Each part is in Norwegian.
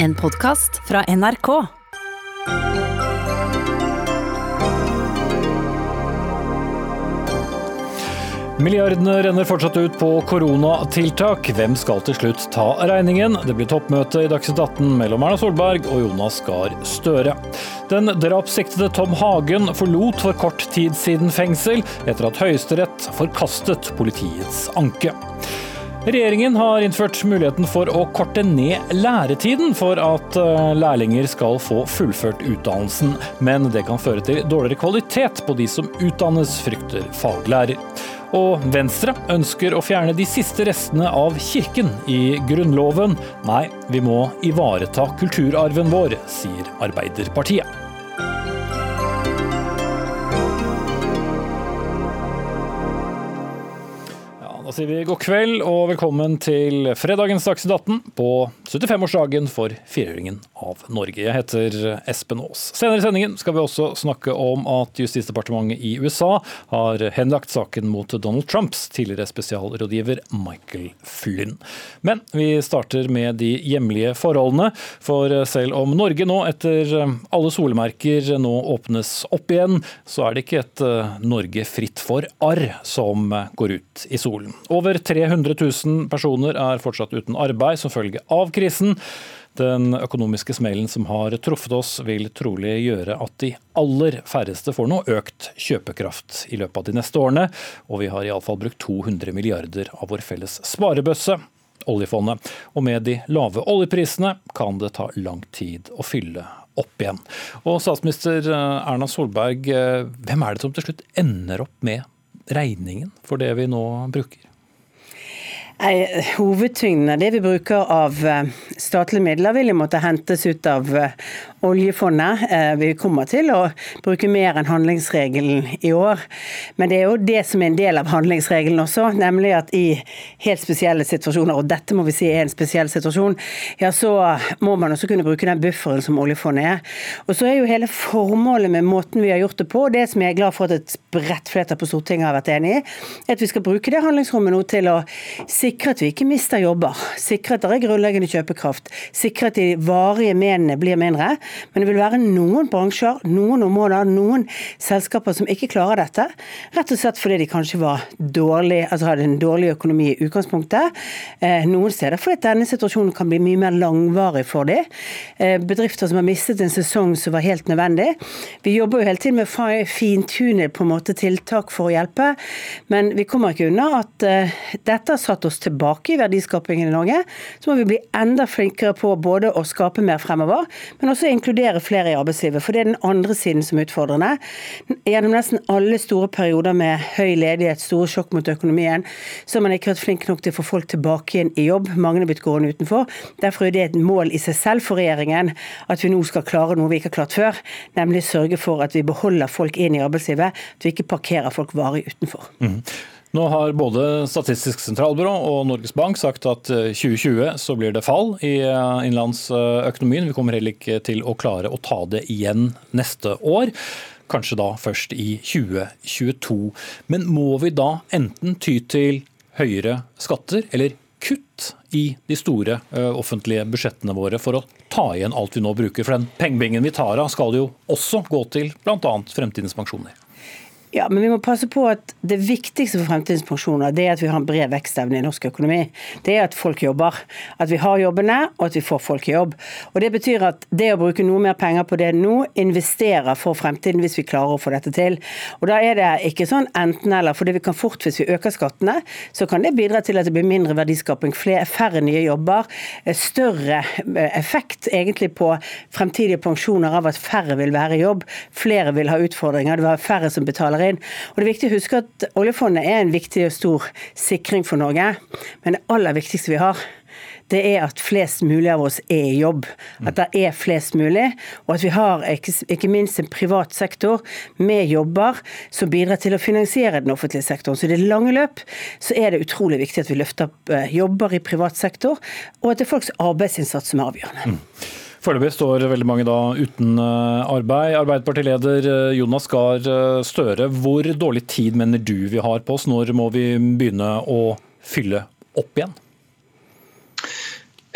En podkast fra NRK. Milliardene renner fortsatt ut på koronatiltak. Hvem skal til slutt ta regningen? Det blir toppmøte i Dagsnytt 18 mellom Erna Solberg og Jonas Gahr Støre. Den drapssiktede Tom Hagen forlot for kort tid siden fengsel, etter at Høyesterett forkastet politiets anke. Regjeringen har innført muligheten for å korte ned læretiden for at eh, lærlinger skal få fullført utdannelsen, men det kan føre til dårligere kvalitet på de som utdannes, frykter faglærer. Og Venstre ønsker å fjerne de siste restene av kirken i Grunnloven. Nei, vi må ivareta kulturarven vår, sier Arbeiderpartiet. Da sier vi god kveld og velkommen til fredagens Dagsnytt 18 på 75-årsdagen for fireringen av Norge. Jeg heter Espen Aas. Senere i sendingen skal vi også snakke om at Justisdepartementet i USA har henlagt saken mot Donald Trumps tidligere spesialrådgiver Michael Flynn. Men vi starter med de hjemlige forholdene. For selv om Norge nå etter alle solemerker nå åpnes opp igjen, så er det ikke et Norge fritt for arr som går ut i solen. Over 300 000 personer er fortsatt uten arbeid som følge av krisen. Den økonomiske smellen som har truffet oss vil trolig gjøre at de aller færreste får noe økt kjøpekraft i løpet av de neste årene, og vi har iallfall brukt 200 milliarder av vår felles sparebøsse, oljefondet. Og med de lave oljeprisene kan det ta lang tid å fylle opp igjen. Og statsminister Erna Solberg, hvem er det som til slutt ender opp med regningen for det vi nå bruker? Nei, Hovedtyngden av det vi bruker av statlige midler, vil jo måtte hentes ut av oljefondet. Vi kommer til å bruke mer enn handlingsregelen i år. Men det er jo det som er en del av handlingsregelen også, nemlig at i helt spesielle situasjoner, og dette må vi si er en spesiell situasjon, ja så må man også kunne bruke den bufferen som oljefondet er. Og så er jo hele formålet med måten vi har gjort det på, og det som jeg er glad for at et bredt flertall på Stortinget har vært enig i, er at vi skal bruke det handlingsrommet nå til å sikre at vi ikke mister jobber, sikre at det er grunnleggende kjøpekraft, sikre at de varige menene blir mindre. Men det vil være noen bransjer, noen områder, noen selskaper som ikke klarer dette. Rett og slett fordi de kanskje dårlig, altså hadde en dårlig økonomi i utgangspunktet. Eh, noen steder fordi denne situasjonen kan bli mye mer langvarig for dem. Eh, bedrifter som har mistet en sesong som var helt nødvendig. Vi jobber jo hele tiden med å fintune på en måte tiltak for å hjelpe, men vi kommer ikke unna at eh, dette har satt oss tilbake i verdiskapingen i Norge, så må vi bli enda flinkere på både å skape mer fremover, men også inkludere flere i arbeidslivet. For det er den andre siden som er utfordrende. Gjennom nesten alle store perioder med høy ledighet, store sjokk mot økonomien, så har man ikke vært flink nok til å få folk tilbake igjen i jobb. Mange er blitt gående utenfor. Derfor er det et mål i seg selv for regjeringen at vi nå skal klare noe vi ikke har klart før, nemlig sørge for at vi beholder folk inn i arbeidslivet, at vi ikke parkerer folk varig utenfor. Mm. Nå har både Statistisk sentralbyrå og Norges Bank sagt at 2020 så blir det fall i innenlandsøkonomien. Vi kommer heller ikke til å klare å ta det igjen neste år. Kanskje da først i 2022. Men må vi da enten ty til høyere skatter eller kutt i de store offentlige budsjettene våre for å ta igjen alt vi nå bruker? For den pengebingen vi tar av skal jo også gå til bl.a. fremtidens pensjoner. Ja, men vi må passe på at det viktigste for fremtidens pensjoner det er at vi har en bred vekstevne i norsk økonomi. Det er at folk jobber. At vi har jobbene, og at vi får folk i jobb. Og Det betyr at det å bruke noe mer penger på det nå, investerer for fremtiden hvis vi klarer å få dette til. Og Da er det ikke sånn enten-eller. For det vi kan fort, hvis vi øker skattene, så kan det bidra til at det blir mindre verdiskaping, flere, færre nye jobber, større effekt egentlig på fremtidige pensjoner av at færre vil være i jobb, flere vil ha utfordringer, det vil være færre som betaler inn. Og det er viktig å huske at Oljefondet er en viktig og stor sikring for Norge, men det aller viktigste vi har, det er at flest mulig av oss er i jobb. At det er flest mulig, og at vi har ikke, minst en privat sektor med jobber som bidrar til å finansiere den offentlige sektoren. Så i det lange løp så er det utrolig viktig at vi løfter opp jobber i privat sektor, og at det er folks arbeidsinnsats som er avgjørende. Mm. Foreløpig står veldig mange da uten arbeid. Arbeiderpartileder Jonas Gahr Støre, hvor dårlig tid mener du vi har på oss? Når må vi begynne å fylle opp igjen?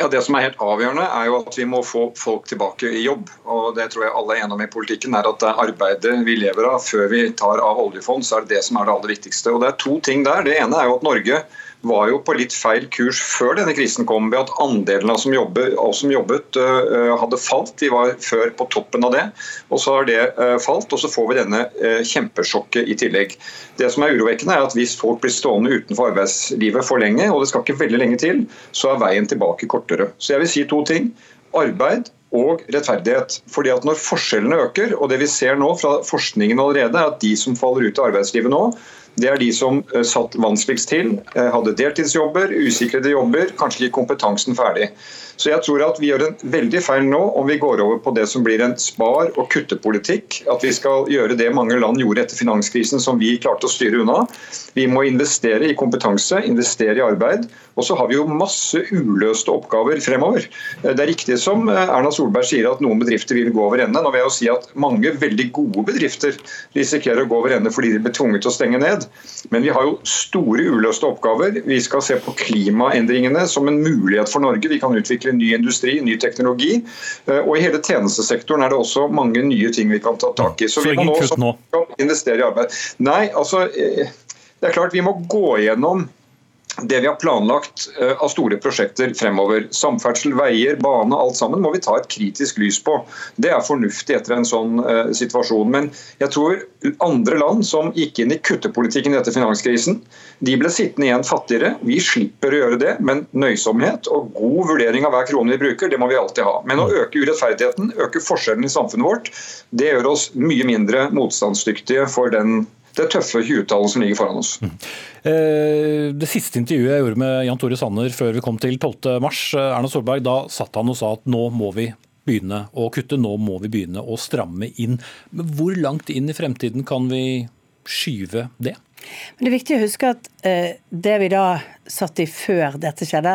Ja, Det som er helt avgjørende, er jo at vi må få folk tilbake i jobb. og Det tror jeg alle er enige om i politikken, er at det er arbeidet vi lever av før vi tar av oljefond, så er det det som er det aller viktigste. Og Det er to ting der. Det ene er jo at Norge var jo på litt feil kurs før denne krisen kom, ved at andelen av som jobbet, som jobbet hadde falt. Vi var før på toppen av det, og så har det falt. Og så får vi denne kjempesjokket i tillegg. Det som er urovekkende er at Hvis folk blir stående utenfor arbeidslivet for lenge, og det skal ikke veldig lenge til, så er veien tilbake kortere. Så jeg vil si to ting. Arbeid og rettferdighet. Fordi at Når forskjellene øker, og det vi ser nå fra forskningen allerede, er at de som faller ut av arbeidslivet nå, det er de som satt vanskeligst til, hadde deltidsjobber, usikrede jobber, kanskje ikke kompetansen ferdig. Så jeg tror at vi gjør en veldig feil nå om vi går over på det som blir en spar- og kuttepolitikk. At vi skal gjøre det mange land gjorde etter finanskrisen som vi klarte å styre unna. Vi må investere i kompetanse, investere i arbeid. Og så har vi jo masse uløste oppgaver fremover. Det er riktig som Erna Solberg sier at noen bedrifter vil gå over ende. Nå vil jeg jo si at mange veldig gode bedrifter risikerer å gå over ende fordi de blir tvunget til å stenge ned. Men vi har jo store uløste oppgaver. Vi skal se på klimaendringene som en mulighet for Norge. Vi kan utvikle ny industri, ny teknologi. Og i hele tjenestesektoren er det også mange nye ting vi kan ta tak i. Så vi må nå investere i arbeid. Nei, altså det er klart vi må gå gjennom det vi har planlagt av store prosjekter fremover. Samferdsel, veier, bane, alt sammen må vi ta et kritisk lys på. Det er fornuftig etter en sånn uh, situasjon. Men jeg tror andre land som gikk inn i kuttepolitikken etter finanskrisen, de ble sittende igjen fattigere. Vi slipper å gjøre det, men nøysomhet og god vurdering av hver krone vi bruker, det må vi alltid ha. Men å øke urettferdigheten, øke forskjellen i samfunnet vårt, det gjør oss mye mindre motstandsdyktige for den det tøffe 20-tallet som ligger foran oss. Det siste intervjuet jeg gjorde med Jan Tore Sanner før vi kom til 12.3, Erna Solberg, da satt han og sa at nå må vi begynne å kutte, nå må vi begynne å stramme inn. Men hvor langt inn i fremtiden kan vi skyve det? Men Det er viktig å huske at eh, det vi da satt i før dette skjedde,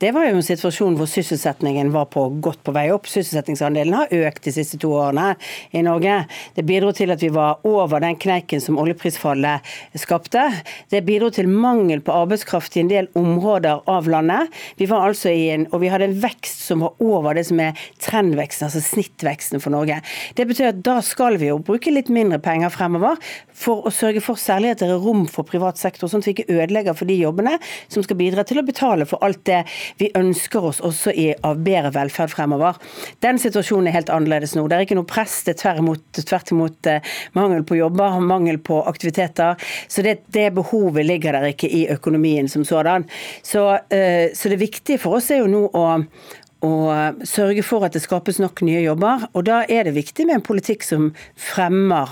det var jo en situasjon hvor sysselsettingen var på godt på vei opp. Sysselsettingsandelen har økt de siste to årene i Norge. Det bidro til at vi var over den kneiken som oljeprisfallet skapte. Det bidro til mangel på arbeidskraft i en del områder av landet. Vi var altså i en, og vi hadde en vekst som var over det som er trendveksten, altså snittveksten for Norge. Det betyr at da skal vi jo bruke litt mindre penger fremover for å sørge for særlig at det er rom for privat sektor, sånn at vi ikke ødelegger for de jobbene som skal bidra til å betale for alt det vi ønsker oss også i, av bedre velferd fremover. Den situasjonen er helt annerledes nå. Det er ikke noe press, det er tvert imot eh, mangel på jobber, mangel på aktiviteter. Så det, det behovet ligger der ikke i økonomien som sådan. Så, eh, så det viktige for oss er jo nå å og sørge for at det skapes nok nye jobber. Og da er det viktig med en politikk som fremmer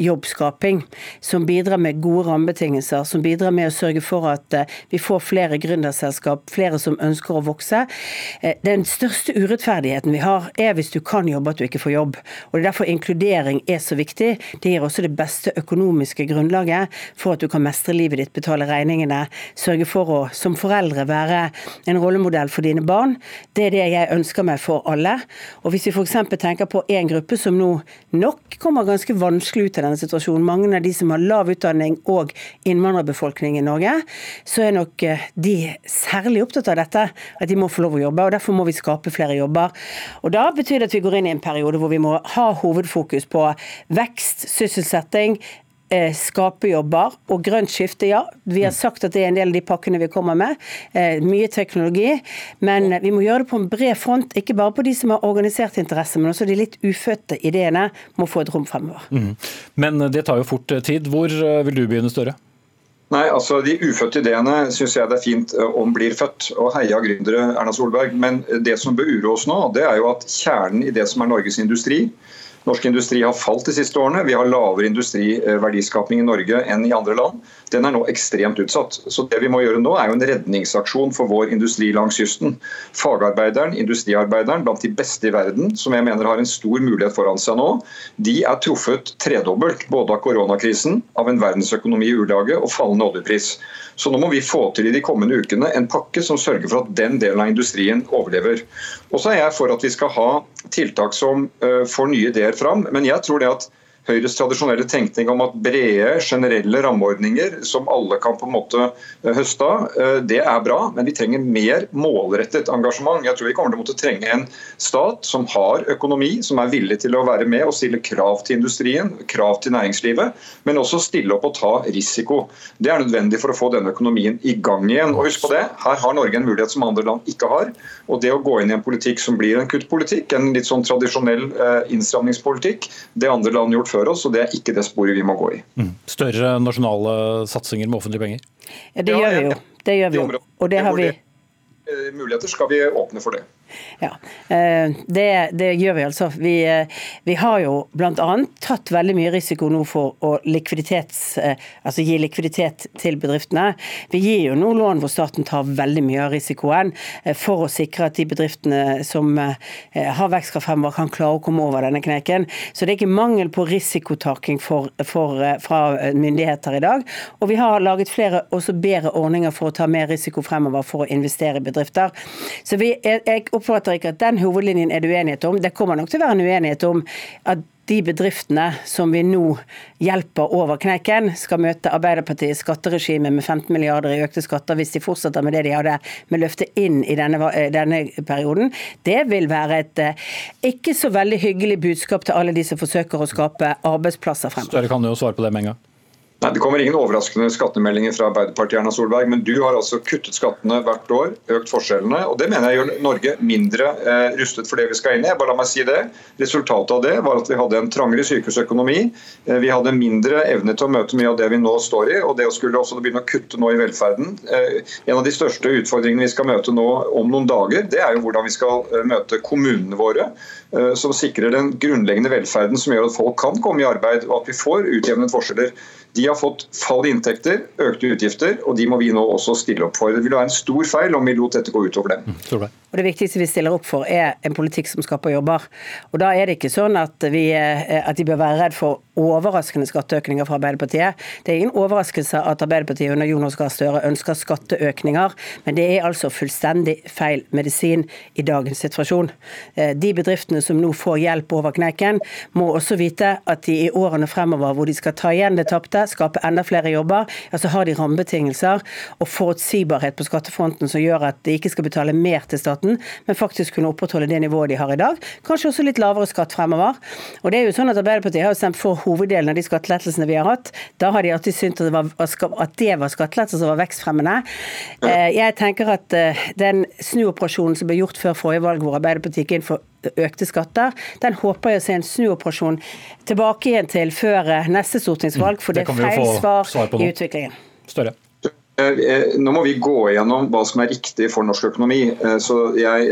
jobbskaping, som bidrar med gode rammebetingelser, som bidrar med å sørge for at eh, vi får flere gründerselskap, flere som ønsker å vokse. Eh, den største urettferdigheten vi har, er hvis du kan jobbe, at du ikke får jobb. Og Det er derfor inkludering er så viktig. Det gir også det beste økonomiske grunnlaget for at du kan mestre livet ditt, betale regningene, sørge for å som foreldre være en rollemodell for dine barn. Det er det jeg ønsker meg for alle. Og Hvis vi f.eks. tenker på en gruppe som nå nok kommer ganske vanskelig ut av denne situasjonen, mange av de som har lav utdanning og innvandrerbefolkning i Norge, så er nok eh, de særlig opptatt av dette, at de må få lov å jobbe. og Derfor må vi skape flere jobber. Og Da betyr det at vi går inn i en periode hvor vi må ha hovedfokus på vekst, sysselsetting, skape jobber og grønt skifte, ja. Vi har sagt at det er en del av de pakkene vi kommer med. Eh, mye teknologi. Men vi må gjøre det på en bred front, ikke bare på de som har organisert interesse, men også de litt ufødte ideene må få et rom fremover. Mm. Men det tar jo fort tid. Hvor vil du begynne, Støre? Nei, altså De ufødte ideene syns jeg det er fint om blir født. og Heia gründere, Erna Solberg. Men det som bør uroe oss nå, det er jo at kjernen i det som er Norges industri, Norsk industri har falt de siste årene. Vi har lavere industriverdiskapning i Norge enn i andre land. Den er nå ekstremt utsatt. Så det vi må gjøre nå, er jo en redningsaksjon for vår industri langs kysten. Fagarbeideren, industriarbeideren, blant de beste i verden, som jeg mener har en stor mulighet foran seg nå, de er truffet tredobbelt. Både av koronakrisen, av en verdensøkonomi i ulage og fallende oljepris. Så nå må vi få til i de kommende ukene en pakke som sørger for at den delen av industrien overlever. Og så er jeg for at vi skal ha tiltak som uh, får nye ideer fram, men jeg tror det at Høyres tradisjonelle tenkning om at brede, generelle rammeordninger som alle kan på en måte eh, høste av, eh, det er bra, men vi trenger mer målrettet engasjement. Jeg tror vi kommer til å måtte trenge en stat som har økonomi, som er villig til å være med og stille krav til industrien, krav til næringslivet, men også stille opp og ta risiko. Det er nødvendig for å få denne økonomien i gang igjen. Og husk på det, Her har Norge en mulighet som andre land ikke har. og Det å gå inn i en politikk som blir en kuttpolitikk, en litt sånn tradisjonell eh, innstramningspolitikk, det andre land gjort før oss, og det er ikke det sporet vi må gå i. Mm. Større nasjonale satsinger med offentlige penger? Ja, det gjør vi jo. Det gjør vi jo. Og det har vi Eh, muligheter, skal vi åpne for det. Ja, eh, det, det gjør vi altså. Vi, eh, vi har jo bl.a. tatt veldig mye risiko nå for å altså gi likviditet til bedriftene. Vi gir jo nå lån hvor staten tar veldig mye av risikoen for å sikre at de bedriftene som har vekstkraft fremover, kan klare å komme over denne kneiken. Så det er ikke mangel på risikotaking for, for, fra myndigheter i dag. Og vi har laget flere også bedre ordninger for å ta mer risiko fremover for å investere i bedrifter. Så vi, jeg oppfatter ikke at den hovedlinjen er det uenighet om. Det kommer nok til å være en uenighet om at de bedriftene som vi nå hjelper over kneiken, skal møte Arbeiderpartiets skatteregime med 15 milliarder i økte skatter hvis de fortsetter med det de hadde med løftet inn i denne, denne perioden. Det vil være et eh, ikke så veldig hyggelig budskap til alle de som forsøker å skape arbeidsplasser fremover. Støre kan jo svare på det med en gang. Nei, Det kommer ingen overraskende skattemeldinger fra Arbeiderpartiet, Erna Solberg, men du har altså kuttet skattene hvert år, økt forskjellene. og Det mener jeg gjør Norge mindre eh, rustet for det vi skal inn i. Bare la meg si det. Resultatet av det var at vi hadde en trangere sykehusøkonomi. Eh, vi hadde mindre evne til å møte mye av det vi nå står i, og det å skulle også begynne å kutte nå i velferden. Eh, en av de største utfordringene vi skal møte nå om noen dager, det er jo hvordan vi skal eh, møte kommunene våre. Eh, som sikrer den grunnleggende velferden som gjør at folk kan komme i arbeid og at vi får utjevnet forskjeller. De har fått fall i inntekter, økte utgifter, og de må vi nå også stille opp for. Det ville være en stor feil om vi lot dette gå utover dem. Mm, og Det viktigste vi stiller opp for, er en politikk som skaper jobber. Og Da er det ikke sånn at, vi, eh, at de bør være redd for overraskende skatteøkninger fra Arbeiderpartiet. Det er ingen overraskelse at Arbeiderpartiet under Jonas Gahr Støre ønsker skatteøkninger, men det er altså fullstendig feil medisin i dagens situasjon. Eh, de bedriftene bedriftene som nå får hjelp over kneiken, må også vite at de i årene fremover hvor de skal ta igjen det tapte, skape enda flere jobber, ja, så har de rammebetingelser og forutsigbarhet på skattefronten som gjør at de ikke skal betale mer til staten, men faktisk kunne opprettholde det nivået de har i dag. Kanskje også litt lavere skatt fremover. Og det er jo sånn at Arbeiderpartiet har stemt for hoveddelen av de skattelettelsene vi har hatt. Da har de alltid syntes at det var, at var skattelettelser som var vekstfremmende. Eh, jeg tenker at eh, den snuoperasjonen som ble gjort før forrige valg, hvor Arbeiderpartiet gikk inn for økte skatter. Den håper jeg å se en snuoperasjon tilbake igjen til før eh, neste stortingsvalg, for det, det er feil svar, svar i utviklingen. Større. Eh, eh, nå må vi gå gjennom hva som er riktig for norsk økonomi. Så jeg,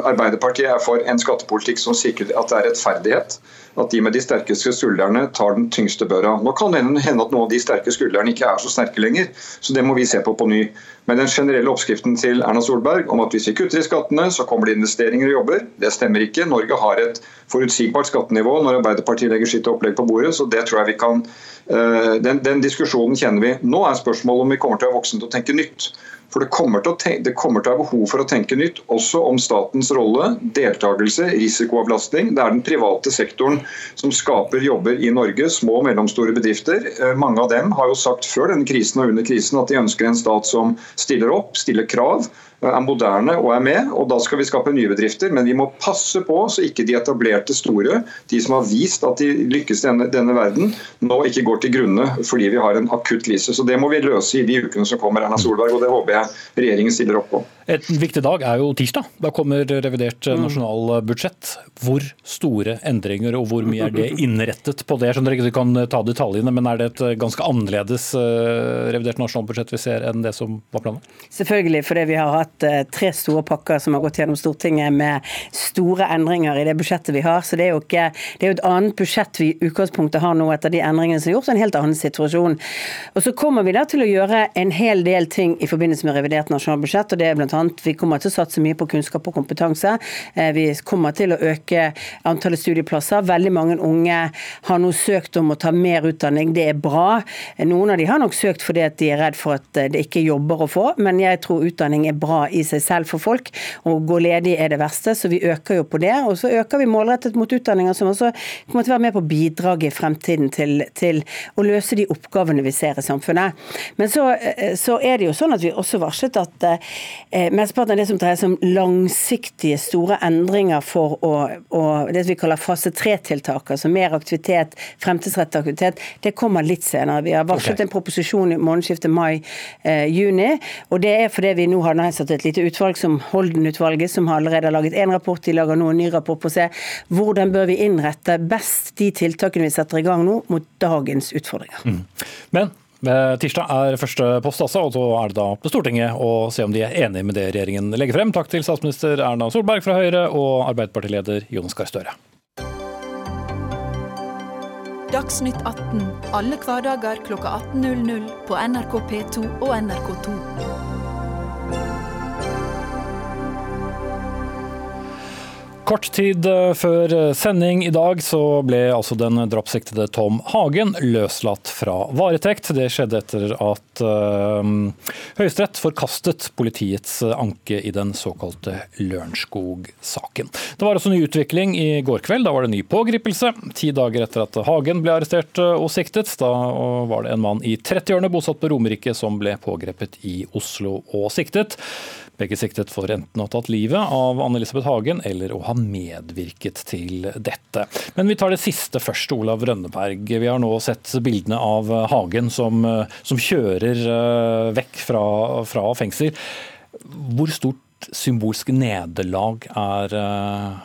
Arbeiderpartiet er for en skattepolitikk som sikrer at det er rettferdighet at de med de sterkeste skuldrene tar den tyngste børa. Nå kan det hende at noen av de sterke skuldrene ikke er så sterke lenger, så det må vi se på på ny. Men den generelle oppskriften til Erna Solberg om at hvis vi kutter i skattene, så kommer det investeringer og jobber, det stemmer ikke. Norge har et forutsigbart skattenivå når Arbeiderpartiet legger sitt opplegg på bordet, så det tror jeg vi kan eh, den, den diskusjonen kjenner vi. Nå er spørsmålet om vi kommer til å være voksne til å tenke nytt. For det kommer, tenke, det kommer, til å ha behov for å tenke nytt, også om statens rolle, deltakelse, risikoavlastning. Det er den private sektoren som skaper jobber i Norge, små og mellomstore bedrifter. Eh, mange av dem har jo sagt før denne krisen og under krisen at de ønsker en stat som stiller opp, stiller krav er moderne og er med. og Da skal vi skape nye bedrifter, men vi må passe på så ikke de etablerte store, de som har vist at de lykkes i denne, denne verden, nå ikke går til grunne fordi vi har en akutt krise. Så Det må vi løse i de ukene som kommer, Erna Solberg, og det håper jeg regjeringen stiller opp på. En viktig dag er jo tirsdag. Da kommer revidert mm. nasjonalbudsjett. Hvor store endringer og hvor mye er det innrettet på det? Jeg skjønner ikke du kan ta detaljene, men er det et ganske annerledes eh, revidert nasjonalbudsjett vi ser enn det som var planen? Selvfølgelig, fordi vi har hatt eh, tre store pakker som har gått gjennom Stortinget med store endringer i det budsjettet vi har. Så det er jo, ikke, det er jo et annet budsjett vi i utgangspunktet har nå etter de endringene som er gjort, en helt annen situasjon. Og så kommer vi da til å gjøre en hel del ting i forbindelse med revidert nasjonalbudsjett, og det er blant bl.a. Vi kommer til å satse mye på kunnskap og kompetanse. Vi kommer til å øke antallet studieplasser. Veldig mange unge har nå søkt om å ta mer utdanning. Det er bra. Noen av de har nok søkt fordi at de er redd for at det ikke er jobber å få, men jeg tror utdanning er bra i seg selv for folk. Å gå ledig er det verste, så vi øker jo på det. Og så øker vi målrettet mot utdanninger som også kommer til å være med på bidraget i fremtiden til, til å løse de oppgavene vi ser i samfunnet. Men så, så, er det jo sånn at vi også varslet at eh, mesteparten av det som dreier seg om langsiktige, store endringer for å, å det vi kaller fase tre-tiltak, altså mer aktivitet, fremtidsrettet aktivitet, det kommer litt senere. Vi har varslet okay. en proposisjon i månedsskiftet mai-juni. Eh, og det er fordi vi nå har nedsatt et lite utvalg som Holden-utvalget, som har allerede har laget én rapport. De lager nå en ny rapport på å se hvordan bør vi innrette best de tiltakene vi setter i gang nå, mot dagens utfordringer. Mm. Men Tirsdag er første post, altså, og så er det da på Stortinget å se om de er enig med det regjeringen legger frem. Takk til statsminister Erna Solberg fra Høyre og Arbeiderpartileder Jonas Gahr Støre. Dagsnytt 18 alle hverdager kl 18.00 på NRK P2 og NRK2. Kort tid eh, før eh, sending i dag så ble altså den drapssiktede Tom Hagen løslatt fra varetekt. Det skjedde etter at uh, Høyesterett forkastet politiets anke i den såkalte Lørenskog-saken. Det var også ny utvikling i går kveld. Da var det ny pågripelse. Ti dager etter at Hagen ble arrestert og siktet. Da var det en mann i 30-årene bosatt på Romerike som ble pågrepet i Oslo og siktet. Begge siktet for enten å ha tatt livet av Anne-Elisabeth Hagen eller å ha medvirket til dette. Men vi tar det siste først, Olav Rønneberg. Vi har nå sett bildene av Hagen som, som kjører eh, vekk fra, fra fengsel. Hvor stort symbolsk nederlag er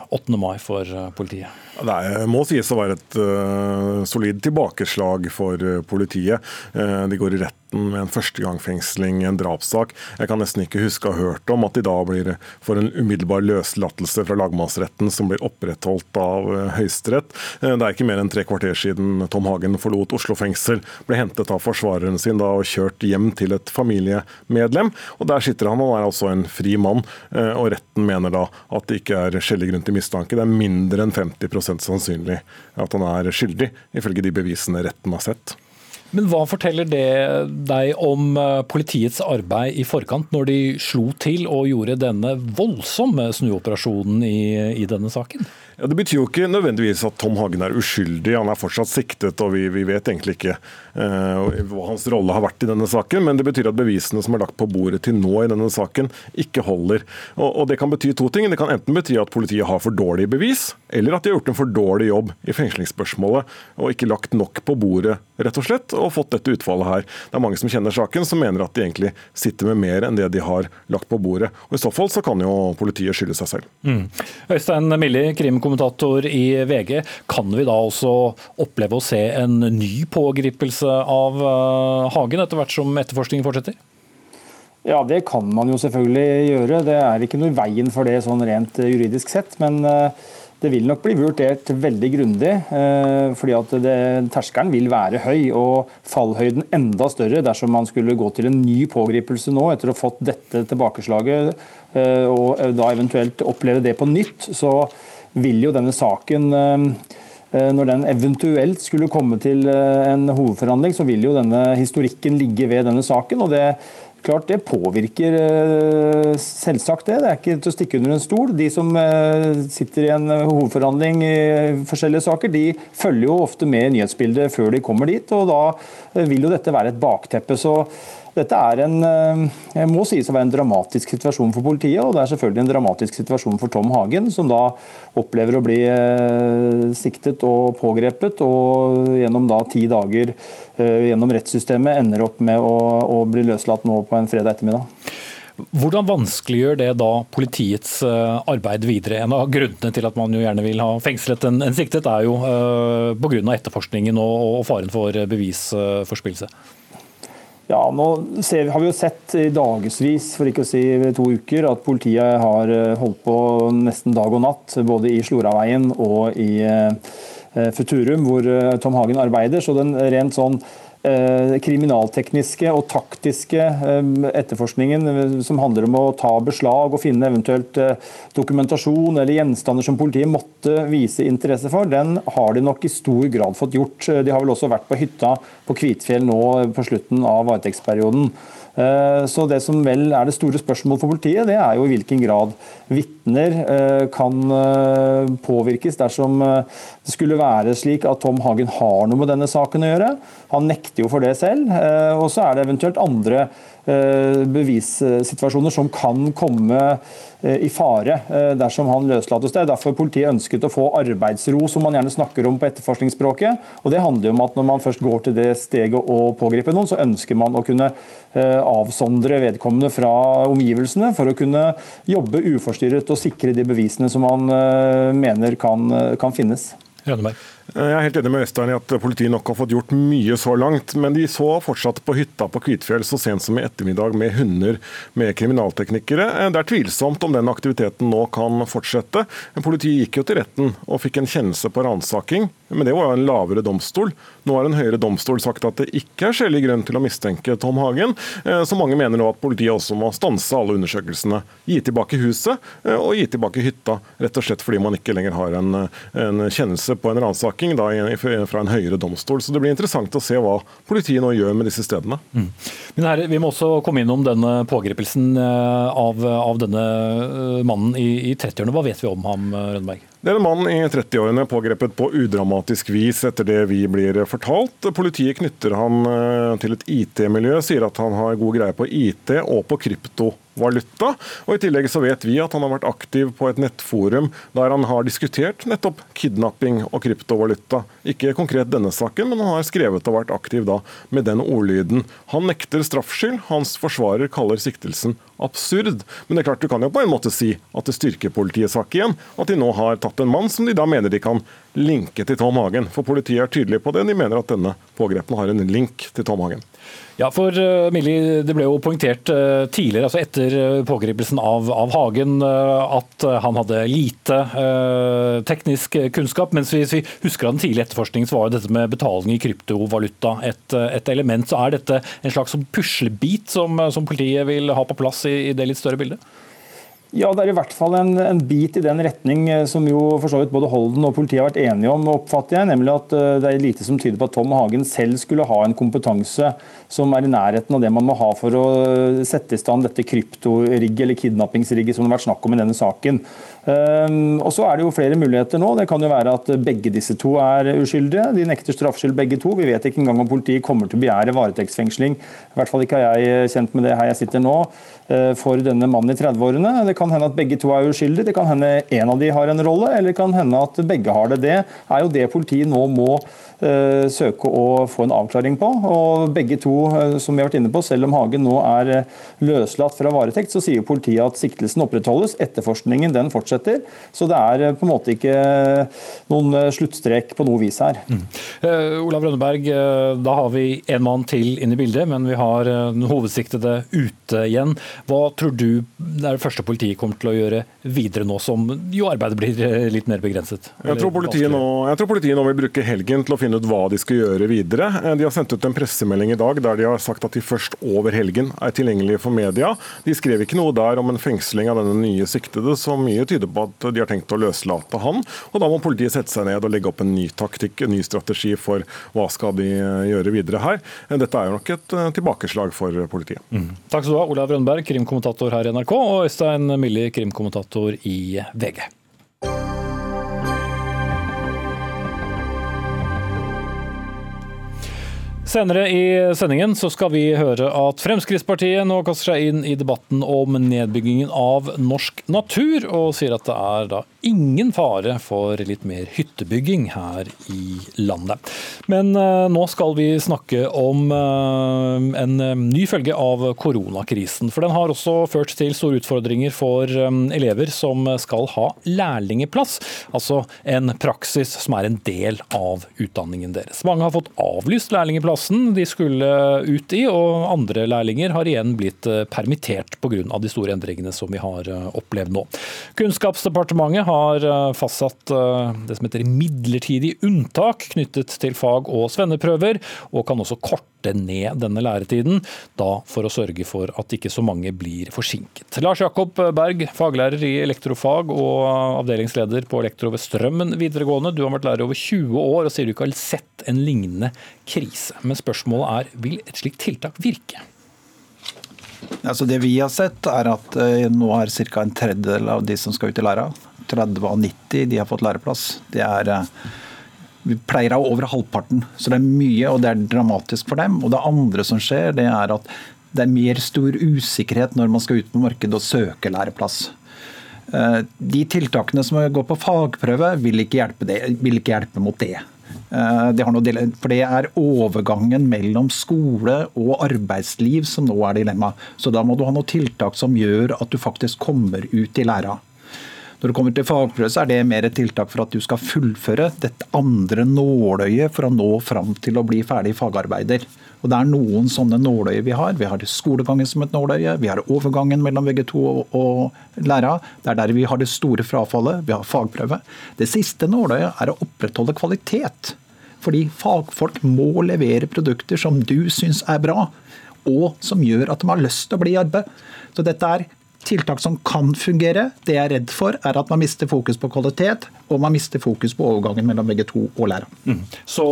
8. Eh, mai for eh, politiet? Det må sies å være et uh, solid tilbakeslag for uh, politiet. Uh, de går i retten med en førstegangsfengsling en drapssak. Jeg kan nesten ikke huske å ha hørt om at de da blir får en umiddelbar løslatelse fra lagmannsretten som blir opprettholdt av Høyesterett. Det er ikke mer enn tre kvarter siden Tom Hagen forlot Oslo fengsel, ble hentet av forsvareren sin da og kjørt hjem til et familiemedlem. Og Der sitter han og er altså en fri mann, og retten mener da at det ikke er skjellig grunn til mistanke. Det er mindre enn 50 sannsynlig at han er skyldig, ifølge de bevisene retten har sett. Men hva forteller det deg om eh, politiets arbeid i forkant, når de slo til og gjorde denne voldsomme snuoperasjonen i, i denne saken? Ja, Det betyr jo ikke nødvendigvis at Tom Hagen er uskyldig. Han er fortsatt siktet, og vi, vi vet egentlig ikke hva hans rolle har vært i denne saken. Men det betyr at bevisene som er lagt på bordet til nå i denne saken, ikke holder. Og, Det kan bety to ting. Det kan enten bety at politiet har for dårlige bevis, eller at de har gjort en for dårlig jobb i fengslingsspørsmålet og ikke lagt nok på bordet, rett og slett, og fått dette utfallet her. Det er mange som kjenner saken, som mener at de egentlig sitter med mer enn det de har lagt på bordet. Og I så fall så kan jo politiet skylde seg selv. Mm. Øystein Millie, krimkommentator i VG. Kan vi da også oppleve å se en ny pågripelse av eh, Hagen etter hvert som etterforskningen fortsetter? Ja, Det kan man jo selvfølgelig gjøre. Det er ikke noe i veien for det sånn rent eh, juridisk sett. Men eh, det vil nok bli vurdert veldig grundig. fordi at det, Terskelen vil være høy og fallhøyden enda større dersom man skulle gå til en ny pågripelse nå etter å ha fått dette tilbakeslaget og da eventuelt oppleve det på nytt. så vil jo denne saken når den eventuelt skulle komme til eh, en hovedforhandling, så vil jo denne historikken ligge ved denne saken. og det klart Det påvirker selvsagt det. Det er ikke til å stikke under en stol. De som sitter i en hovedforhandling i forskjellige saker, de følger jo ofte med i nyhetsbildet før de kommer dit. og Da vil jo dette være et bakteppe. så dette er en, eh, må sies å være en dramatisk situasjon for politiet, og det er selvfølgelig en dramatisk situasjon for Tom Hagen, som da opplever å bli eh, siktet og pågrepet, og gjennom da ti dager eh, gjennom rettssystemet ender opp med å, å bli løslatt nå på en fredag ettermiddag. Hvordan vanskeliggjør det da politiets arbeid videre? En av grunnene til at man jo gjerne vil ha fengslet en, en siktet, er jo pga. etterforskningen og, og, faren for bevisforspillelse. Ja, nå ser, har vi jo sett i dagevis, for ikke å si to uker, at politiet har eh, holdt på nesten dag og natt, både i Sloraveien og i eh, Futurum, hvor eh, Tom Hagen arbeider. Så den rent sånn Eh, kriminaltekniske og taktiske eh, etterforskningen eh, som handler om å ta beslag og finne eventuelt dokumentasjon eller gjenstander som politiet måtte vise interesse for, den har de nok i stor grad fått gjort. De har vel også vært på hytta på Kvitfjell nå på slutten av varetektsperioden. Eh, så Det som vel er det store spørsmålet for politiet, det er jo i hvilken grad vitner eh, kan eh, påvirkes dersom det skulle være slik at Tom Hagen har noe med denne saken å gjøre. Han nekter jo for det selv. Og så er det eventuelt andre bevissituasjoner som kan komme Eh, i fare eh, dersom han løslates. Det er derfor politiet ønsket å få arbeidsro, som man gjerne snakker om på etterforskningsspråket. Og Det handler om at når man først går til det steget å pågripe noen, så ønsker man å kunne eh, avsondre vedkommende fra omgivelsene for å kunne jobbe uforstyrret og sikre de bevisene som man mener kan, kan finnes. Rønneberg. Jeg er helt enig med Øystein i at politiet nok har fått gjort mye så langt, men de så fortsatt på hytta på Kvitfjell så sent som i ettermiddag med hunder med kriminalteknikere. Det er tvilsomt om den aktiviteten nå kan fortsette. Politiet gikk jo til retten og fikk en kjennelse på ransaking, men det var jo en lavere domstol. Nå har en høyere domstol sagt at det ikke er skjellig grunn til å mistenke Tom Hagen, eh, så mange mener nå at politiet også må stanse alle undersøkelsene. Gi tilbake huset eh, og gi tilbake hytta, rett og slett fordi man ikke lenger har en, en kjennelse på en ransaking fra en høyere domstol. Så det blir interessant å se hva politiet nå gjør med disse stedene. Mm. Men herre, Vi må også komme innom denne pågripelsen eh, av, av denne mannen i, i 30-årene. Hva vet vi om ham, Rønneberg? Det er en mann i 30-årene pågrepet på udramatisk vis, etter det vi blir fortalt. Politiet knytter han eh, til et IT-miljø, sier at han har god greie på IT og på krypto valuta. Og I tillegg så vet vi at han har vært aktiv på et nettforum der han har diskutert nettopp kidnapping og kryptovaluta. Ikke konkret denne saken, men han har skrevet og vært aktiv da med den ordlyden. Han nekter straffskyld. Hans forsvarer kaller siktelsen absurd. Men det er klart du kan jo på en måte si at det styrker politiets sak igjen. At de nå har tatt en mann som de da mener de kan linke til Tom Hagen. For politiet er tydelig på det. De mener at denne pågrepne har en link til Tom Hagen. Ja, for uh, Millie, Det ble jo poengtert uh, tidligere, altså etter uh, pågripelsen av, av Hagen, at han hadde lite teknisk kunnskap. Mens hvis vi husker av den tidlige etterforskningen, så var jo dette med betaling i kryptovaluta et, et element. Så er dette en slags sånn puslebit som, som, politiet vil ha på plass i, i det litt større bildet? Ja, det er i hvert fall en, en, bit i den retning eh, som jo for så vidt både Holden og politiet har vært enige om, oppfatter jeg. Nemlig at eh, det er lite som tyder på at Tom Hagen selv skulle ha en kompetanse som er i nærheten av det man må ha for å eh, sette i stand dette kryptorigget eller kidnappingsrigget som det har vært snakk om i denne saken. Um, og så er det jo flere muligheter nå. Det kan jo være at begge disse to er uskyldige. De nekter straffskyld begge to. Vi vet ikke engang om politiet kommer til å begjære varetektsfengsling. I hvert fall ikke har jeg kjent med det her jeg sitter nå. Eh, for denne mannen i 30-årene. Det kan hende at begge to er uskyldige, det kan hende en av de har en rolle, eller det kan hende at begge har det. Det er jo det politiet nå må Eh, søke å få en avklaring på. Og begge to, eh, som vi har vært inne på, selv om Hagen nå er eh, løslatt fra varetekt, så sier politiet at siktelsen opprettholdes. Etterforskningen den fortsetter. Så det er på en måte ikke noen sluttstrek på noe vis her. Mm. Olav Rønneberg, da har vi en mann til inn i bildet, men vi har den hovedsiktede ute igjen. Hva tror du det er det første politiet kommer til å gjøre videre nå, som jo arbeidet blir litt mer begrenset? Jeg tror, nå, jeg tror politiet nå vil bruke helgen til å finne ut hva de skal gjøre videre. Eh, de har sendt ut en pressemelding i dag der de har sagt at de først over helgen er tilgjengelige for media. De skrev ikke noe der om en fengsling av denne nye siktede, så mye tyder på at de har tenkt å løslate han. Og Da må politiet sette seg ned og legge opp en ny taktikk, en ny strategi for hva skal de eh, gjøre videre her. Eh, dette er jo nok et tilbakeslag for politiet. Mm. Takk skal du ha, Olav Rønberg, krimkommentator her i NRK, og Øystein Millie, krimkommentator i VG. Senere i sendingen så skal vi høre at Fremskrittspartiet nå kaster seg inn i debatten om nedbyggingen av norsk natur, og sier at det er da ingen fare for litt mer hyttebygging her i landet. Men uh, nå skal vi snakke om uh, en uh, ny følge av koronakrisen. For den har også ført til store utfordringer for elever som skal ha lærlingeplass. Altså en praksis som er en del av utdanningen deres. Mange har fått avlyst lærlingeplassen de skulle ut i, og andre lærlinger har igjen blitt eh, permittert pga. de store endringene som vi har eh, opplevd nå. Kunnskapsdepartementet har har eh, fastsatt eh, det som heter midlertidig unntak knyttet til fag- og svenneprøver, og kan også korte ned denne læretiden, da for å sørge for at ikke så mange blir forsinket. Lars Jakob Berg, faglærer i elektrofag og avdelingsleder på Elektro ved Strømmen videregående. Du har vært lærer over 20 år og sier du ikke har sett en lignende krise. Men spørsmålet er, vil et slikt tiltak virke? Altså det vi har sett, er at eh, nå er ca. en tredjedel av de som skal ut i læra, 30 av 90, de har fått læreplass. Det er eh, vi pleier av over halvparten, så det er mye, og det er dramatisk for dem. Og det andre som skjer, det er at det er mer stor usikkerhet når man skal ut på markedet og søke læreplass. Eh, de tiltakene som går på fagprøve, vil ikke hjelpe, det, vil ikke hjelpe mot det. Eh, det, for det er overgangen mellom skole og arbeidsliv som nå er dilemma. Så da må du ha noen tiltak som gjør at du faktisk kommer ut i læra. Når det kommer til fagprøve, så er det mer et tiltak for at du skal fullføre dette andre nåløyet for å nå fram til å bli ferdig fagarbeider. Og Det er noen sånne nåløyer vi har. Vi har skolegangen som et nåløye, vi har overgangen mellom VG2 og, og læra. Det er der vi har det store frafallet. Vi har fagprøve. Det siste nåløyet er å opprettholde kvalitet. Fordi fagfolk må levere produkter som du syns er bra, og som gjør at de har lyst til å bli i arbeid. Så dette er tiltak som kan fungere. Det jeg er redd for, er at man mister fokus på kvalitet, og man mister fokus på overgangen mellom VG2 og lærer. Mm. Så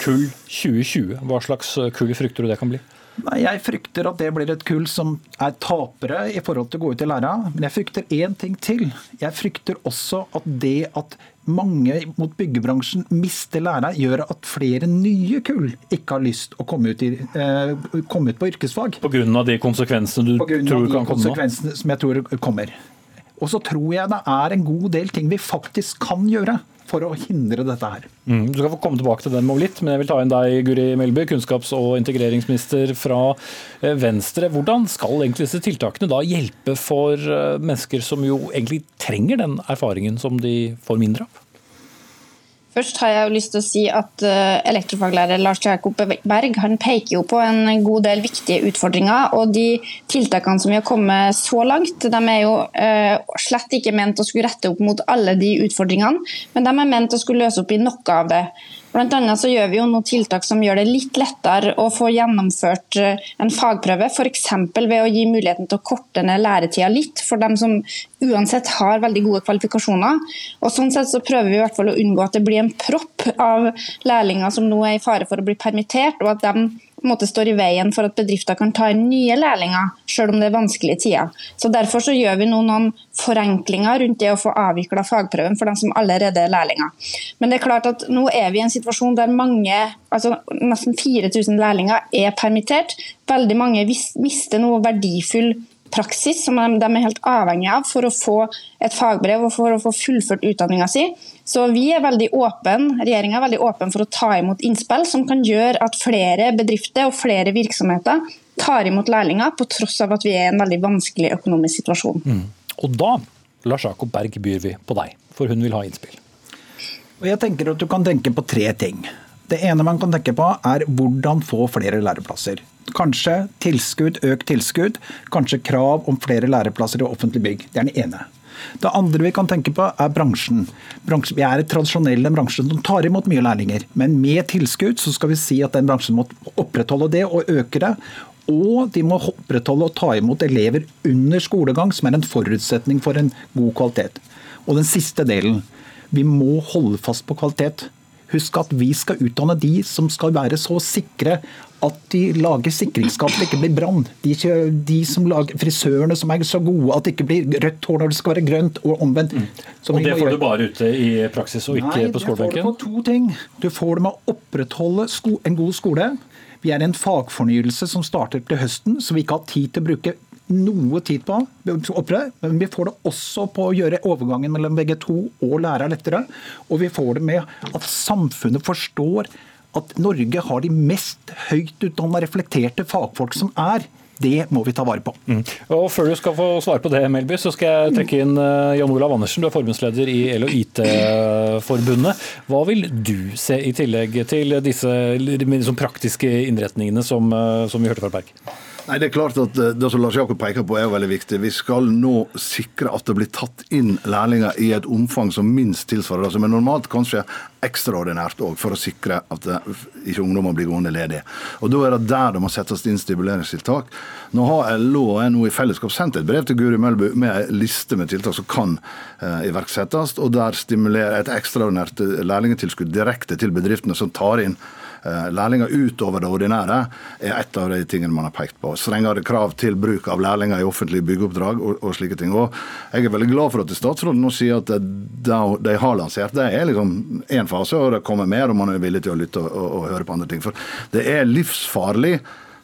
kull 2020, hva slags kull frykter du det kan bli? Nei, Jeg frykter at det blir et kull som er tapere i forhold til å gå ut i læra. Men jeg frykter én ting til. Jeg frykter også at det at mange mot byggebransjen mister lærere, gjør at flere nye kull ikke har lyst å komme ut, i, eh, komme ut på yrkesfag. Pga. de konsekvensene du tror kan komme? konsekvensene som jeg tror kommer. Og så tror jeg det er en god del ting vi faktisk kan gjøre for å hindre dette her. Mm, du skal få komme tilbake til dem om litt, men jeg vil ta inn deg, Guri Melby, kunnskaps- og integreringsminister fra eh, Venstre. Hvordan skal egentlig disse tiltakene da hjelpe for eh, mennesker som jo egentlig trenger den erfaringen som de får mindre av? Først har jeg jo lyst til å si at uh, Elektrofaglærer Lars Jakob Berg han peker jo på en god del viktige utfordringer. og De tiltakene som vi har kommet så langt, de er jo uh, slett ikke ment å skulle rette opp mot alle de utfordringene, men de er ment å skulle løse opp i noe av det. Blant annet så gjør vi jo noen tiltak som gjør det litt lettere å få gjennomført eh, en fagprøve, f.eks. ved å gi muligheten til å korte ned læretida litt for dem som uansett har veldig gode kvalifikasjoner. Og Sånn sett så prøver vi i hvert fall å unngå at det blir en propp av lærlinger som nå er i fare for å bli permittert, og at de på en måte står i veien for at bedrifter kan ta inn nye lærlinger, selv om det er vanskelige tider. Så Derfor så gjør vi nå noen forenklinger rundt det å få avvikla fagprøven for dem som allerede er lærlinger. Men det er klart at nå er vi i en situasjon der mange, altså nesten 4000 lærlinger er permittert. Veldig mange mister noe verdifull praksis som de, er helt avhengig av for å få et fagbrev og for å få fullført utdanninga si. Så vi er veldig åpen, Regjeringa er veldig åpen for å ta imot innspill som kan gjøre at flere bedrifter og flere virksomheter tar imot lærlinger, på tross av at vi er i en veldig vanskelig økonomisk situasjon. Mm. Og da Lars Jakob Berg, byr vi på deg, for hun vil ha innspill. Og jeg tenker at Du kan tenke på tre ting. Det ene man kan tenke på, er hvordan få flere læreplasser. Kanskje tilskudd, økt tilskudd. Kanskje krav om flere læreplasser i offentlig bygg. Det er den ene. Det andre vi kan tenke på, er bransjen. bransjen vi er et tradisjonell bransje som tar imot mye lærlinger. Men med tilskudd så skal vi si at den bransjen må opprettholde det og øke det. Og de må opprettholde og ta imot elever under skolegang, som er en forutsetning for en god kvalitet. Og den siste delen. Vi må holde fast på kvalitet. Husk at vi skal utdanne de som skal være så sikre at de lager sikringsskap det ikke blir brann. De, de, som lager frisørene som er så gode at det ikke blir rødt hår når det skal være grønt, og omvendt. Mm. Og det får gjøre. du bare ute i praksis og ikke Nei, på skolebenken? Nei, du får det på to ting. Du får det med å opprettholde en god skole. Vi er en fagfornyelse som starter til høsten, så vi ikke har tid til å bruke noe tid på. Men vi får det også på å gjøre overgangen mellom VG2 og lærer lettere. Og vi får det med at samfunnet forstår at Norge har de mest høyt utdanna, reflekterte fagfolk som er. Det må vi ta vare på. Mm. Og Før du skal få svare på det, Melby, så skal jeg trekke inn eh, Jan Olav Andersen. Du er forbundsleder i EL og IT-forbundet. Hva vil du se i tillegg til disse liksom praktiske innretningene som, eh, som vi hørte fra Berg? Nei, det er klart at eh, Det som Lars Jakob peker på er jo veldig viktig. Vi skal nå sikre at det blir tatt inn lærlinger i et omfang som minst tilsvarer det som er normalt, kanskje ekstraordinært òg, for å sikre at ikke ungdommer blir gående ledige. Og Da er det der det må settes inn stimuleringstiltak. Nå har LO og NO i fellesskap sendt et brev til Guri Melbu med en liste med tiltak som kan eh, iverksettes, og der stimulerer et ekstraordinært lærlingtilskudd direkte til bedriftene som tar inn Eh, lærlinger utover det ordinære er et av de tingene man har pekt på. Strengere krav til bruk av lærlinger i offentlige byggeoppdrag og, og slike ting. Og jeg er veldig glad for at statsråden nå sier at det de har lansert, det er liksom én fase, og det kommer mer, om man er villig til å lytte og, og, og høre på andre ting. For det er livsfarlig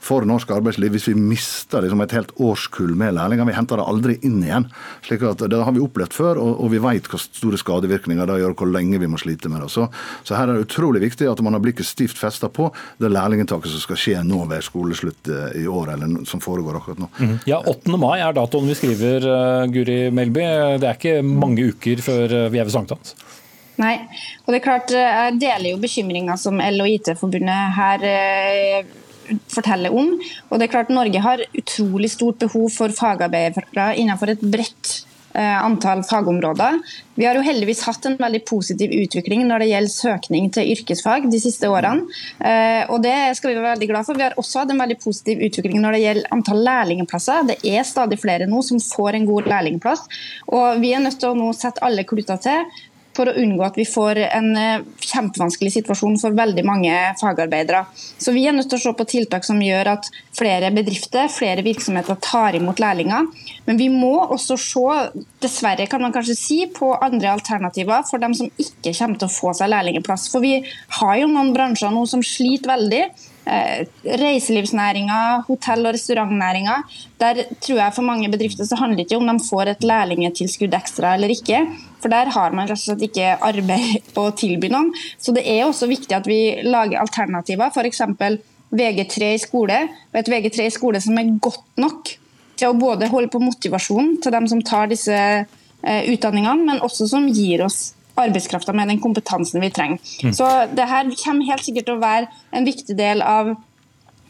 for norsk arbeidsliv hvis vi mister liksom et helt årskull med lærlinger. Vi henter det aldri inn igjen. slik at Det har vi opplevd før, og, og vi vet hva store skadevirkninger det gjør, hvor lenge vi må slite med det. Så, så her er det utrolig viktig at man har blikket stivt festa på det lærlingtaket som skal skje nå ved skoleslutt eh, i år, eller som foregår akkurat nå. Mm. Ja, 8. mai er datoen vi skriver, uh, Guri Melby. Det er ikke mange uker før uh, vi er ved sankthans. Nei, og det er klart, jeg deler jo bekymringa som L og IT-forbundet her forteller om. Og det er klart Norge har utrolig stort behov for fagarbeidere innenfor et bredt eh, antall fagområder. Vi har jo heldigvis hatt en veldig positiv utvikling når det gjelder søkning til yrkesfag de siste årene. Eh, og Det skal vi være veldig glad for. Vi har også hatt en veldig positiv utvikling når det gjelder antall lærlingplasser. Det er stadig flere nå som får en god lærlingplass. Og Vi er nødt til å nå sette alle kluter til for å unngå at vi får en eh, kjempevanskelig situasjon for veldig mange fagarbeidere. Så Vi er nødt til å se på tiltak som gjør at flere bedrifter, flere virksomheter tar imot lærlinger. Men vi må også se, dessverre kan man kanskje si, på andre alternativer for dem som ikke kommer til å få seg lærlingeplass. For vi har jo noen bransjer nå som sliter veldig. Eh, reiselivsnæringa, hotell- og restaurantnæringa. Der tror jeg for mange bedrifter så handler det ikke om de får et lærlingetilskudd ekstra eller ikke. For der har man rett og slett ikke arbeid å tilby noen. Så det er også viktig at vi lager alternativer. F.eks. VG3 i skole, og et VG3 i skole som er godt nok til å både holde på motivasjonen til dem som tar disse eh, utdanningene, men også som gir oss arbeidskrafta med den kompetansen vi trenger. Mm. Så det her kommer helt sikkert til å være en viktig del av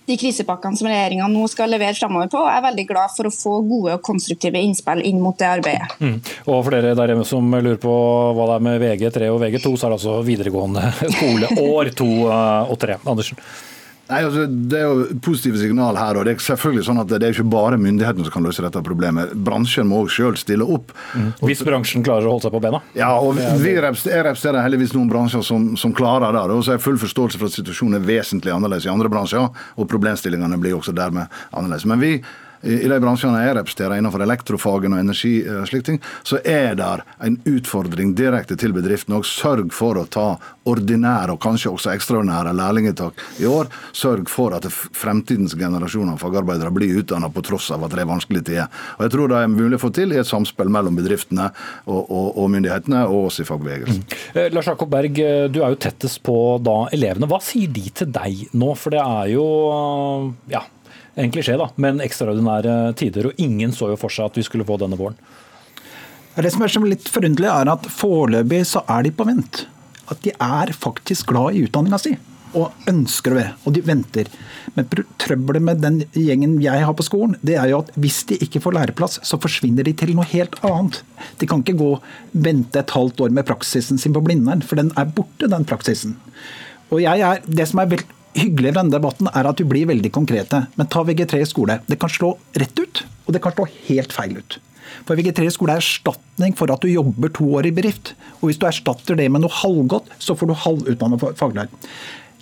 de krisepakkene som regjeringa nå skal levere framover på. og er veldig glad for å få gode og konstruktive innspill inn mot det arbeidet. Mm. Og For dere der hjemme som lurer på hva det er med VG3 og VG2, så er det altså videregående skole år to eh, og tre. Andersen? Nei, altså, Det er jo positive signal her. og Det er selvfølgelig sånn at det er ikke bare myndighetene som kan løse dette problemet. Bransjen må også selv stille opp. Mm. Hvis bransjen klarer å holde seg på bena? Ja, og vi Jeg representerer heldigvis noen bransjer som, som klarer det. Og så har jeg full forståelse for at situasjonen er vesentlig annerledes i andre bransjer. Og problemstillingene blir også dermed annerledes. Men vi i de bransjene jeg representerer innenfor elektrofagen og energi, og eh, slik ting, så er det en utfordring direkte til bedriftene. og Sørg for å ta ordinære og kanskje også ekstraordinære lærlingetak i år. Sørg for at fremtidens generasjoner av fagarbeidere blir utdannet på tross av at det er vanskelige tider. Og Jeg tror det er mulig å få til i et samspill mellom bedriftene og, og, og myndighetene og oss i fagbevegelsen. Mm. Eh, Lars Jakob Berg, eh, du er jo tettest på da elevene. Hva sier de til deg nå? For det er jo ja, en klisjé, da, men ekstraordinære tider. Og ingen så jo for seg at vi skulle få denne våren. Det som er litt forunderlig, er at foreløpig så er de på vent. At de er faktisk glad i utdanninga si og ønsker være, og de venter. Men trøbbelet med den gjengen jeg har på skolen, det er jo at hvis de ikke får læreplass, så forsvinner de til noe helt annet. De kan ikke gå vente et halvt år med praksisen sin på Blindern, for den er borte, den praksisen. Og jeg er, Det som er vel, hyggelige i denne debatten er at vi blir veldig konkrete. Men ta VG3 i skole. Det kan slå rett ut, og det kan slå helt feil ut. For VG3 i skole er erstatning for at du jobber to år i bedrift. Og hvis du erstatter det med noe halvgodt, så får du halvutdannet faglærer.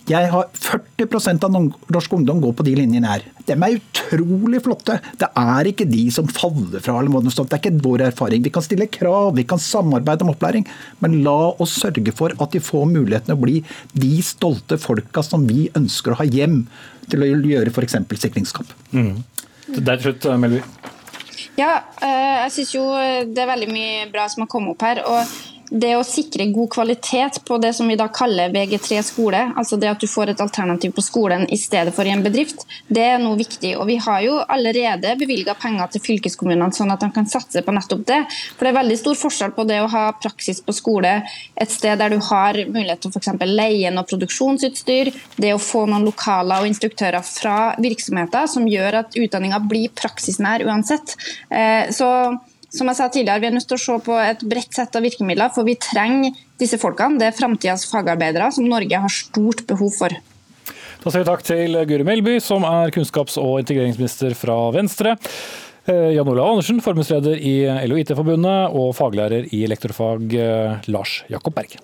Jeg har 40% av norsk ungdom går på de linjene her. De er utrolig flotte. Det er ikke de som faller fra. eller noe sånt. Det er ikke vår erfaring. Vi kan stille krav, vi kan samarbeide om opplæring, men la oss sørge for at de får muligheten å bli de stolte folka som vi ønsker å ha hjem til å gjøre f.eks. sikringskamp. Mm. Det er slutt, Melby. Ja, eh, jeg syns jo det er veldig mye bra som har kommet opp her. og det å sikre god kvalitet på det som vi da kaller VG3 skole, altså det at du får et alternativ på skolen i stedet for i en bedrift, det er noe viktig. Og vi har jo allerede bevilga penger til fylkeskommunene sånn at de kan satse på nettopp det. For det er veldig stor forskjell på det å ha praksis på skole et sted der du har mulighet til f.eks. leie noe produksjonsutstyr, det å få noen lokaler og instruktører fra virksomheter som gjør at utdanninga blir praksisnær uansett. Eh, så som jeg sa tidligere, Vi er nødt til å se på et bredt sett av virkemidler, for vi trenger disse folkene. Det er framtidas fagarbeidere som Norge har stort behov for. Da sier vi takk til Guri Melby, som er kunnskaps- og integreringsminister fra Venstre. Eh, Jan Olav Andersen, forbundsleder i LO IT-forbundet, og faglærer i elektrofag eh, Lars Jakob Berg.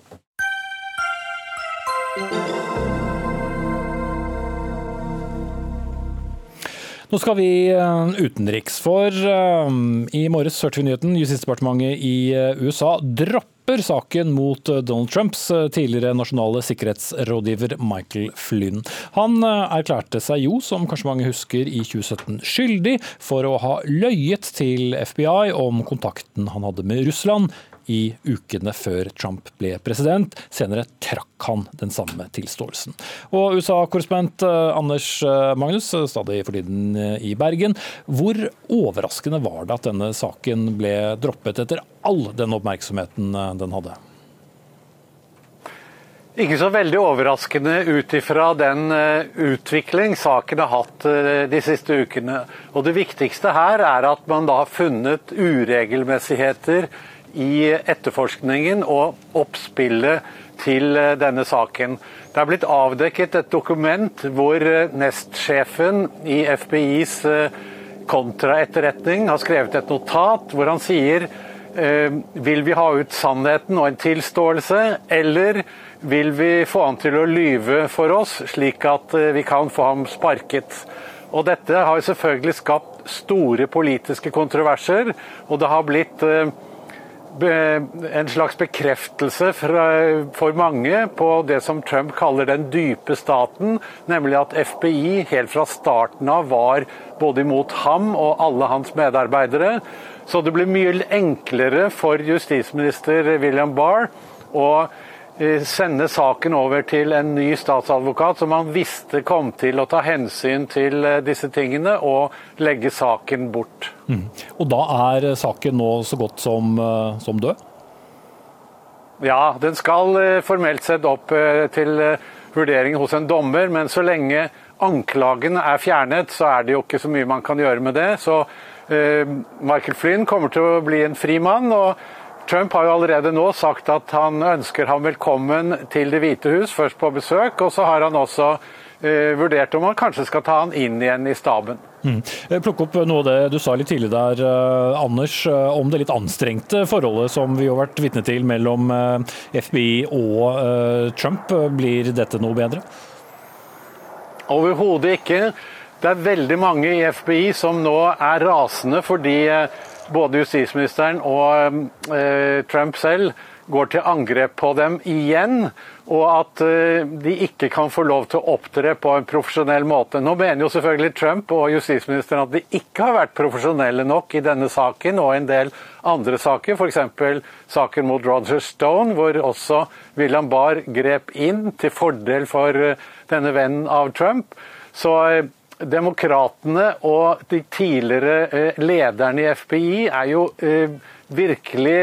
Nå skal vi eh, utenriks, for eh, i morges hørte vi nyheten. Justisdepartementet i eh, USA dropper saken mot Donald Trumps tidligere nasjonale sikkerhetsrådgiver Michael Flynn. Han erklærte seg jo, som kanskje mange husker, i 2017 skyldig for å ha løyet til FBI om kontakten han hadde med Russland i ukene før Trump ble president. Senere trakk han den samme tilståelsen. Og USA-korrespondent eh, Anders eh, Magnus, eh, stadig for tiden i Bergen. Hvor overraskende var det at denne saken ble droppet etter all den oppmerksomheten den hadde? Ikke så veldig overraskende ut ifra den utvikling saken har hatt de siste ukene. Og Det viktigste her er at man da har funnet uregelmessigheter i etterforskningen og oppspillet til eh, denne saken. Det er blitt avdekket et dokument hvor eh, nestsjefen i FBIs eh, kontraetterretning har skrevet et notat hvor han sier vil vi ha ut sannheten og en tilståelse, eller vil vi få han til å lyve for oss, slik at vi kan få ham sparket? Og Dette har selvfølgelig skapt store politiske kontroverser, og det har blitt en slags bekreftelse for mange på det som Trump kaller den dype staten, nemlig at FBI helt fra starten av var både imot ham og alle hans medarbeidere. Så det blir mye enklere for justisminister William Barr å sende saken over til en ny statsadvokat som han visste kom til å ta hensyn til eh, disse tingene og legge saken bort. Mm. Og da er saken nå så godt som, eh, som død? Ja, den skal formelt sett opp til vurdering hos en dommer, men så lenge anklagen er fjernet, så er det jo ikke så mye man kan gjøre med det. Så Michael Flynn kommer til å bli en fri mann. og Trump har jo allerede nå sagt at han ønsker ham velkommen til Det hvite hus, først på besøk. Og så har han også uh, vurdert om han kanskje skal ta han inn igjen i staben. Mm. Eh, plukk opp noe av det du sa litt tidligere der, uh, Anders, om det litt anstrengte forholdet som vi har vært vitne til mellom FBI og Trump. Blir dette noe bedre? Overhodet ikke. Det er veldig mange i FBI som nå er rasende fordi både justisministeren og eh, Trump selv går til angrep på dem igjen, og at eh, de ikke kan få lov til å opptre på en profesjonell måte. Nå mener jo selvfølgelig Trump og justisministeren at de ikke har vært profesjonelle nok i denne saken og en del andre saker, f.eks. saken mot Roger Stone, hvor også William Barr grep inn til fordel for eh, denne vennen av Trump. Så Demokratene og de tidligere eh, lederne i FBI er jo eh, virkelig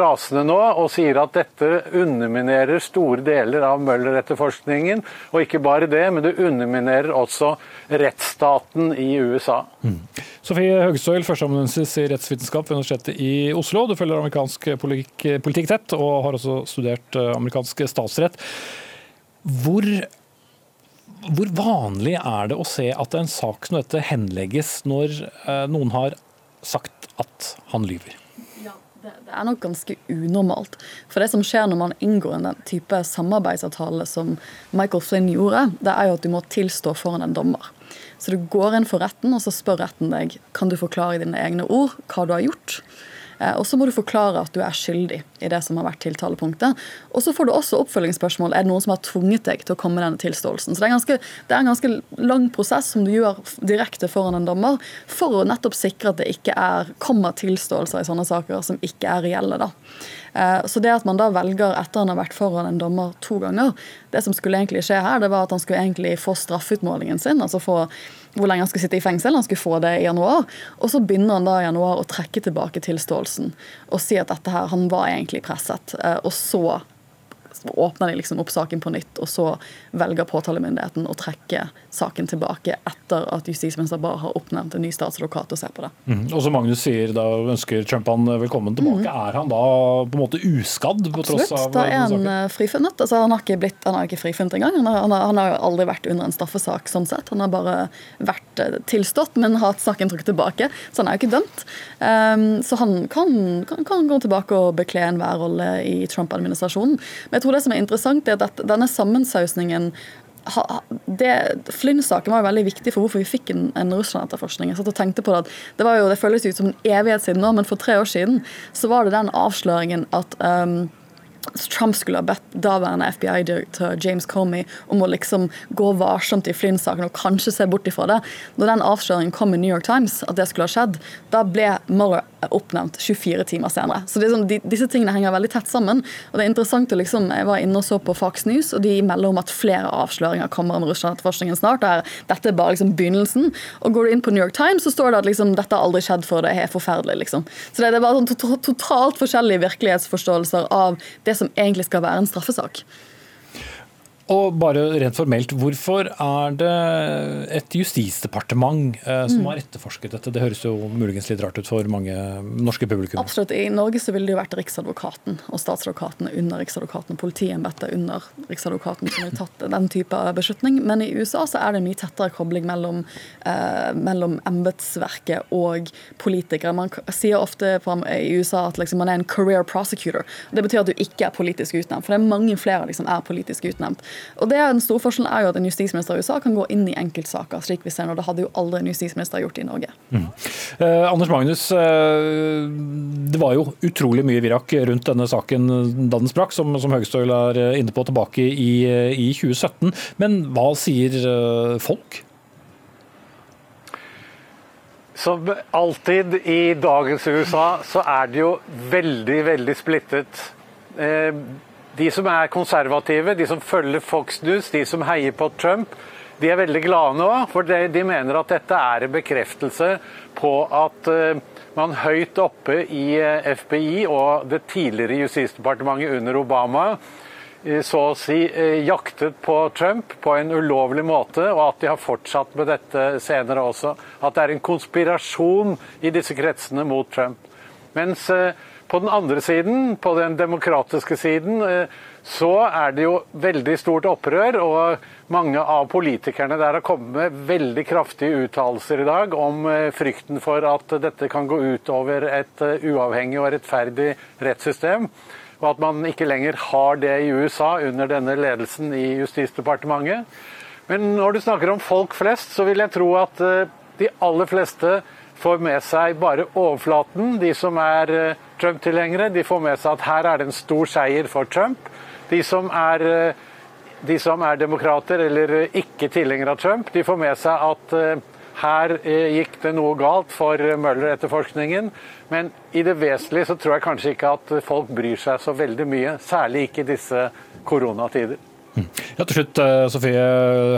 rasende nå og sier at dette underminerer store deler av Møller-etterforskningen. Og ikke bare det, men det underminerer også rettsstaten i USA. Mm. Sofie Høgstøyl, førsteamanuensis i rettsvitenskap ved Universitetet i Oslo. Du følger amerikansk politikk, politikk tett og har også studert eh, amerikansk statsrett. Hvor hvor vanlig er det å se at en sak som dette henlegges når eh, noen har sagt at han lyver? Det er nok ganske unormalt. For det som skjer når man inngår en type samarbeidsavtale som Michael Flynn gjorde, det er jo at du må tilstå foran en dommer. Så du går inn for retten, og så spør retten deg kan du forklare i dine egne ord hva du har gjort. Eh, og så må du forklare at du er skyldig i det som har vært tiltalepunktet. Og så får du også oppfølgingsspørsmål. Er det noen som har tvunget deg til å komme med denne tilståelsen? Så det er, ganske, det er en ganske lang prosess som du gjør direkte foran en dommer, for å nettopp sikre at det ikke er, kommer tilståelser i sånne saker som ikke er reelle. da. Så det at man da velger etter han har vært foran en dommer to ganger Det som skulle egentlig skje her, det var at han skulle egentlig få straffeutmålingen sin. altså få hvor lenge han skulle sitte i fengsel. Han skulle få det i januar. Og så begynner han da i januar å trekke tilbake tilståelsen og si at dette her, han var egentlig presset. Og så åpner de liksom opp saken på nytt, og så velger påtalemyndigheten å trekke saken tilbake etter at justisminister Barr har oppnevnt en ny statsadvokat og ser på det. Mm. Og som Magnus sier, da ønsker Trump han velkommen tilbake. Mm. Er han da på en måte uskadd? på tross Absolutt, av da er han eh, frifunnet. Altså, han, har ikke blitt, han har ikke frifunnet engang. Han har, han, har, han har aldri vært under en straffesak sånn sett. Han har bare vært eh, tilstått, men hatt saken trukket tilbake. Så han er jo ikke dømt. Um, så han kan, kan, kan, gå tilbake og bekle en værrolle i Trump-administrasjonen. Men jeg tror det som er interessant, er at denne sammensausningen Flynn-saken var jo veldig viktig for hvorfor vi fikk en, en Russland-etterforskning. Jeg satt og tenkte på Det at det, var jo, det føles ut som en evighet siden nå, men for tre år siden så var det den avsløringen at um, Trump skulle ha bedt daværende FBI-direktør James Comey om å liksom gå varsomt i Flynn-saken og kanskje se bort ifra det. Når den avsløringen kom i New York Times, at det skulle ha skjedd, da ble Mueller oppnevnt 24 timer senere. Så sånn, de, Disse tingene henger veldig tett sammen. og det er interessant å liksom, Jeg var inne og så på Fox News, og de melder om at flere avsløringer kommer om Russland-etterforskningen snart. Der, dette er bare liksom begynnelsen. Og Går du inn på New York Times, så står det at liksom, dette har aldri skjedd før. Det er forferdelig. liksom. Så det, det er bare sånn totalt forskjellige virkelighetsforståelser av det som egentlig skal være en straffesak. Og bare rent formelt, hvorfor er det et justisdepartement eh, som mm. har etterforsket dette? Det høres jo muligens litt rart ut for mange norske publikum. Absolutt. I Norge så ville det jo vært Riksadvokaten og statsadvokaten under Riksadvokaten og politiembetet under Riksadvokaten som har tatt den type beslutning. Men i USA så er det en mye tettere kobling mellom, eh, mellom embetsverket og politikere. Man sier ofte på, i USA at liksom, man er en career prosecutor. Det betyr at du ikke er politisk utnevnt. For det er mange flere som liksom, er politisk utnevnt. Og det er Den store forskjellen er jo at en justisminister i USA kan gå inn i enkeltsaker, slik vi ser nå. Det hadde jo aldri en justisminister gjort i Norge. Mm. Eh, Anders Magnus, eh, det var jo utrolig mye virak rundt denne saken da den sprakk, som, som Høgestøl er inne på tilbake i, i 2017. Men hva sier eh, folk? Som alltid i dagens USA, så er det jo veldig, veldig splittet. Eh, de som er konservative, de som følger Fox News, de som heier på Trump, de er veldig glade nå. For de mener at dette er en bekreftelse på at eh, man høyt oppe i eh, FBI og det tidligere justisdepartementet under Obama eh, så å si jaktet på Trump på en ulovlig måte, og at de har fortsatt med dette senere også. At det er en konspirasjon i disse kretsene mot Trump. Mens på den andre siden, på den demokratiske siden, eh, så er det jo veldig stort opprør. Og mange av politikerne der har kommet med veldig kraftige uttalelser i dag om eh, frykten for at dette kan gå ut over et eh, uavhengig og rettferdig rettssystem. Og at man ikke lenger har det i USA under denne ledelsen i Justisdepartementet. Men når du snakker om folk flest, så vil jeg tro at de aller fleste får med seg bare overflaten. De som er eh, Trump-tilhengere, de får med seg at her er det en stor seier for Trump. De som er, eh, de som er demokrater eller ikke tilhengere av Trump, de får med seg at eh, her gikk det noe galt for Møller-etterforskningen. Men i det vesentlige så tror jeg kanskje ikke at folk bryr seg så veldig mye. Særlig ikke i disse koronatider. Ja, til slutt, eh, Sofie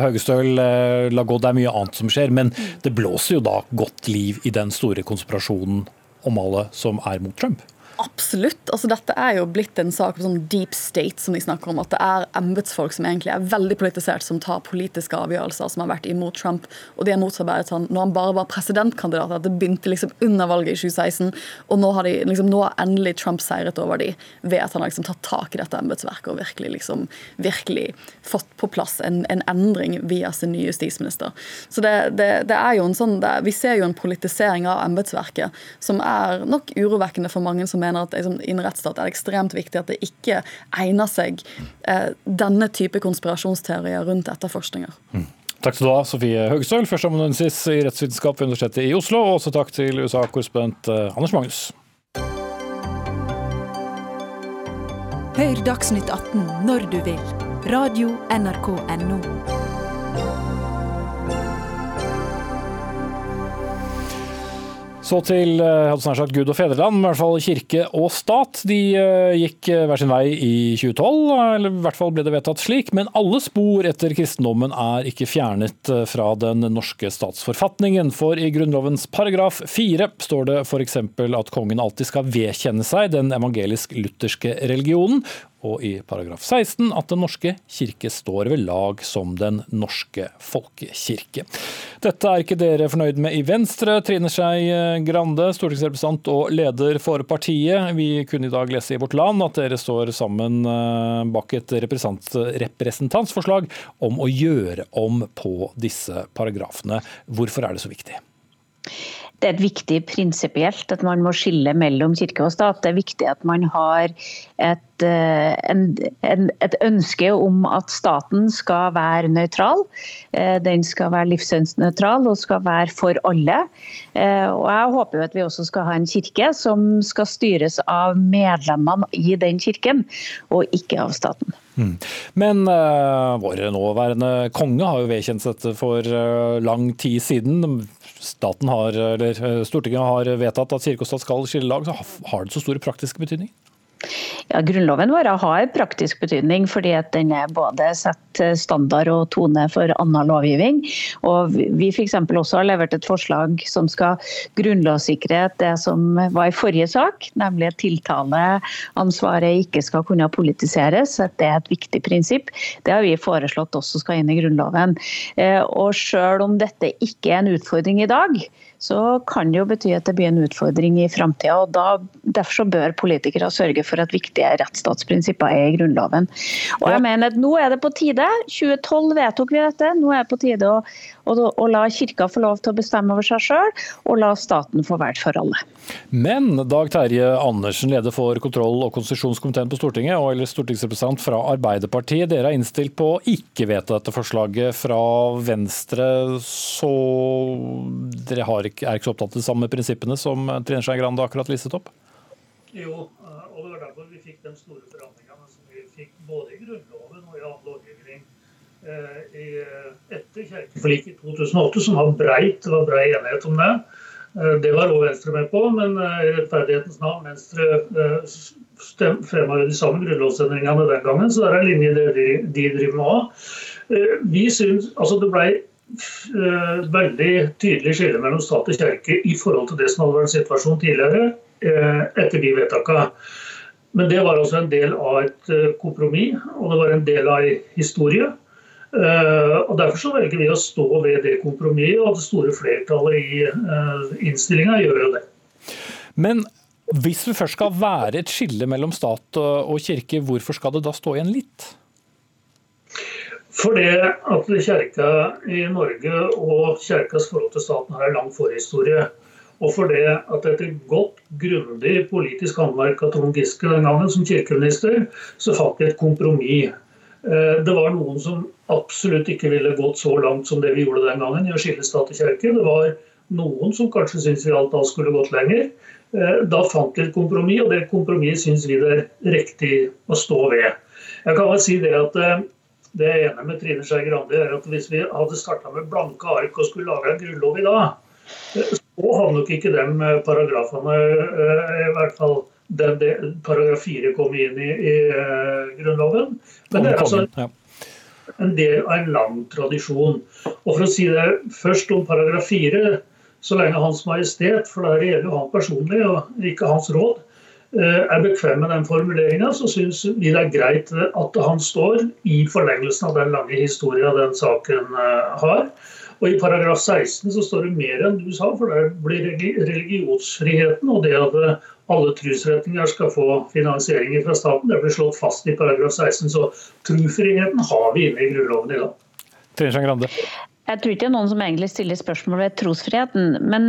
Haugestøl. Eh, la gå, det er mye annet som skjer, men det blåser jo da godt liv i den store konspirasjonen om alle som er mot Trump? Absolutt. altså Dette er jo blitt en sak om sånn deep state, som de snakker om. At det er embetsfolk som egentlig er veldig politisert, som tar politiske avgjørelser, som har vært imot Trump. Og de har motarbeidet han når han bare var presidentkandidat. At det begynte liksom under valget i 2016. Og nå har, de, liksom, nå har endelig Trump seiret over de ved at han har liksom tatt tak i dette embetsverket og virkelig, liksom, virkelig fått på plass en, en endring via sin nye justisminister. Så det, det, det er jo en sånn, det, Vi ser jo en politisering av embetsverket som er nok urovekkende for mange som er mener at liksom, i en rettsstat er det ekstremt viktig at det ikke egner seg eh, denne type konspirasjonsteorier rundt etterforskninger. Mm. Takk skal du ha, Sofie Høgstøl, førsteamanuensis i rettsvitenskap ved Universitetet i Oslo. Og også takk til USA-korrespondent eh, Anders Magnus. Hør Dagsnytt 18 når du vil. Radio NRK Radio.nrk.no. Så til eh, sagt Gud og fedreland, i hvert fall kirke og stat. De eh, gikk eh, hver sin vei i 2012, eller i hvert fall ble det vedtatt slik. Men alle spor etter kristendommen er ikke fjernet fra den norske statsforfatningen. For i Grunnlovens paragraf fire står det f.eks. at kongen alltid skal vedkjenne seg den evangelisk-lutherske religionen, og i paragraf 16 at Den norske kirke står ved lag som Den norske folkekirke. Dette er ikke dere fornøyd med i Venstre. Trine Skei Grande, stortingsrepresentant og leder for partiet. Vi kunne i dag lese i Vårt Land at dere står sammen eh, bak et representantsforslag om å gjøre om på disse paragrafene. Hvorfor er det så viktig? Det er viktig prinsipielt at man må skille mellom kirke og stat. Det er viktig at man har et, eh, en, en, et ønske om at staten skal være nøytral. Eh, den skal være livssynsnøytral og skal være for alle. Eh, og jeg håper at vi også skal ha en kirke som skal styres av medlemmene i den kirken, og ikke av staten. Mm. Men uh, vår nåværende konge har jo vedkjent dette for uh, lang tid siden staten har, eller eh, Stortinget har vedtatt at kirke og stat skal skille lag, så har det så stor praktisk betydninger? Ja, Grunnloven vår har praktisk betydning, fordi at den både setter standard og tone for annen lovgivning. Og vi f.eks. også har levert et forslag som skal grunnlovssikre det som var i forrige sak, nemlig at tiltaleansvaret ikke skal kunne politiseres. At det er et viktig prinsipp. Det har vi foreslått også skal inn i Grunnloven. Eh, og selv om dette ikke er en utfordring i dag, så kan det jo bety at det blir en utfordring i framtida. Derfor så bør politikere sørge for at viktige rettsstatsprinsipper er i Grunnloven. Og jeg mener at Nå er det på tide. 2012 vedtok vi dette. Nå er det på tide å, å, å la kirka få lov til å bestemme over seg sjøl, og la staten få vært for alle. Men Dag Terje Andersen, leder for kontroll- og konstitusjonskomiteen på Stortinget, og eller stortingsrepresentant fra Arbeiderpartiet. Dere er innstilt på å ikke vedta dette forslaget fra Venstre, så dere har ikke, er ikke så opptatt av de samme prinsippene som Trine Skei Grande akkurat listet opp? Jo, og det var derfor vi fikk de store forandringene som vi fikk både i Grunnloven og i annen lovgivning eh, etter kirkeforliket i 2008, som var breit, det var brei enighet om det. Eh, det var også Venstre med på, men eh, i rettferdighetens navn Venstre fremma jo de samme grunnlovsendringene den gangen, så det er en linje det de, driver med òg. Vi synes, altså Det ble Eh, veldig tydelig skille mellom stat og kirke i forhold til det som hadde vært situasjonen tidligere eh, etter de vedtakene. Men det var også en del av et eh, kompromiss, og det var en del av en historie. Og Derfor så velger vi å stå ved det kompromisset, og det store flertallet i innstillinga gjør jo det. Men hvis det først skal være et skille mellom stat og kirke, hvorfor skal det da stå igjen litt? Fordi at kirka i Norge og Kjerkas forhold til staten har en lang forhistorie. Og fordi at etter godt, grundig politisk håndverk av Trond Giske den gangen som kirkeminister, så fant vi et kompromiss. Eh, det var noen som absolutt ikke ville gått så langt som det vi gjorde den gangen, i å skille stat og kirke. Det var noen som kanskje syntes vi alt da skulle gått lenger. Eh, da fant vi et kompromiss, og det kompromisset syns vi det er riktig å stå ved. Jeg kan vel si det at eh, det jeg er enig med Trine Skei Grande er at hvis vi hadde starta med blanke ark og skulle lage en grunnlov i dag, så hadde nok ikke de eh, paragrafene eh, i hvert fall den, den, paragraf 4, kom inn i, i Grunnloven. Men det er altså en del av en lang tradisjon. Og for å si det først om paragraf fire, så lenge Hans Majestet, for det gjelder jo han personlig og ikke hans råd, Eh, er bekvem med den formuleringa, så syns vi det er greit at han står i forlengelsen av den lange historien den saken eh, har. Og I paragraf 16 så står det mer enn du sa, for der blir religionsfriheten og det at alle trosretninger skal få finansiering fra staten, det blir slått fast i paragraf 16. Så trosfriheten har vi inne i Grunnloven i dag. Grande. Jeg tror ikke det er noen som egentlig stiller spørsmål ved trosfriheten. Men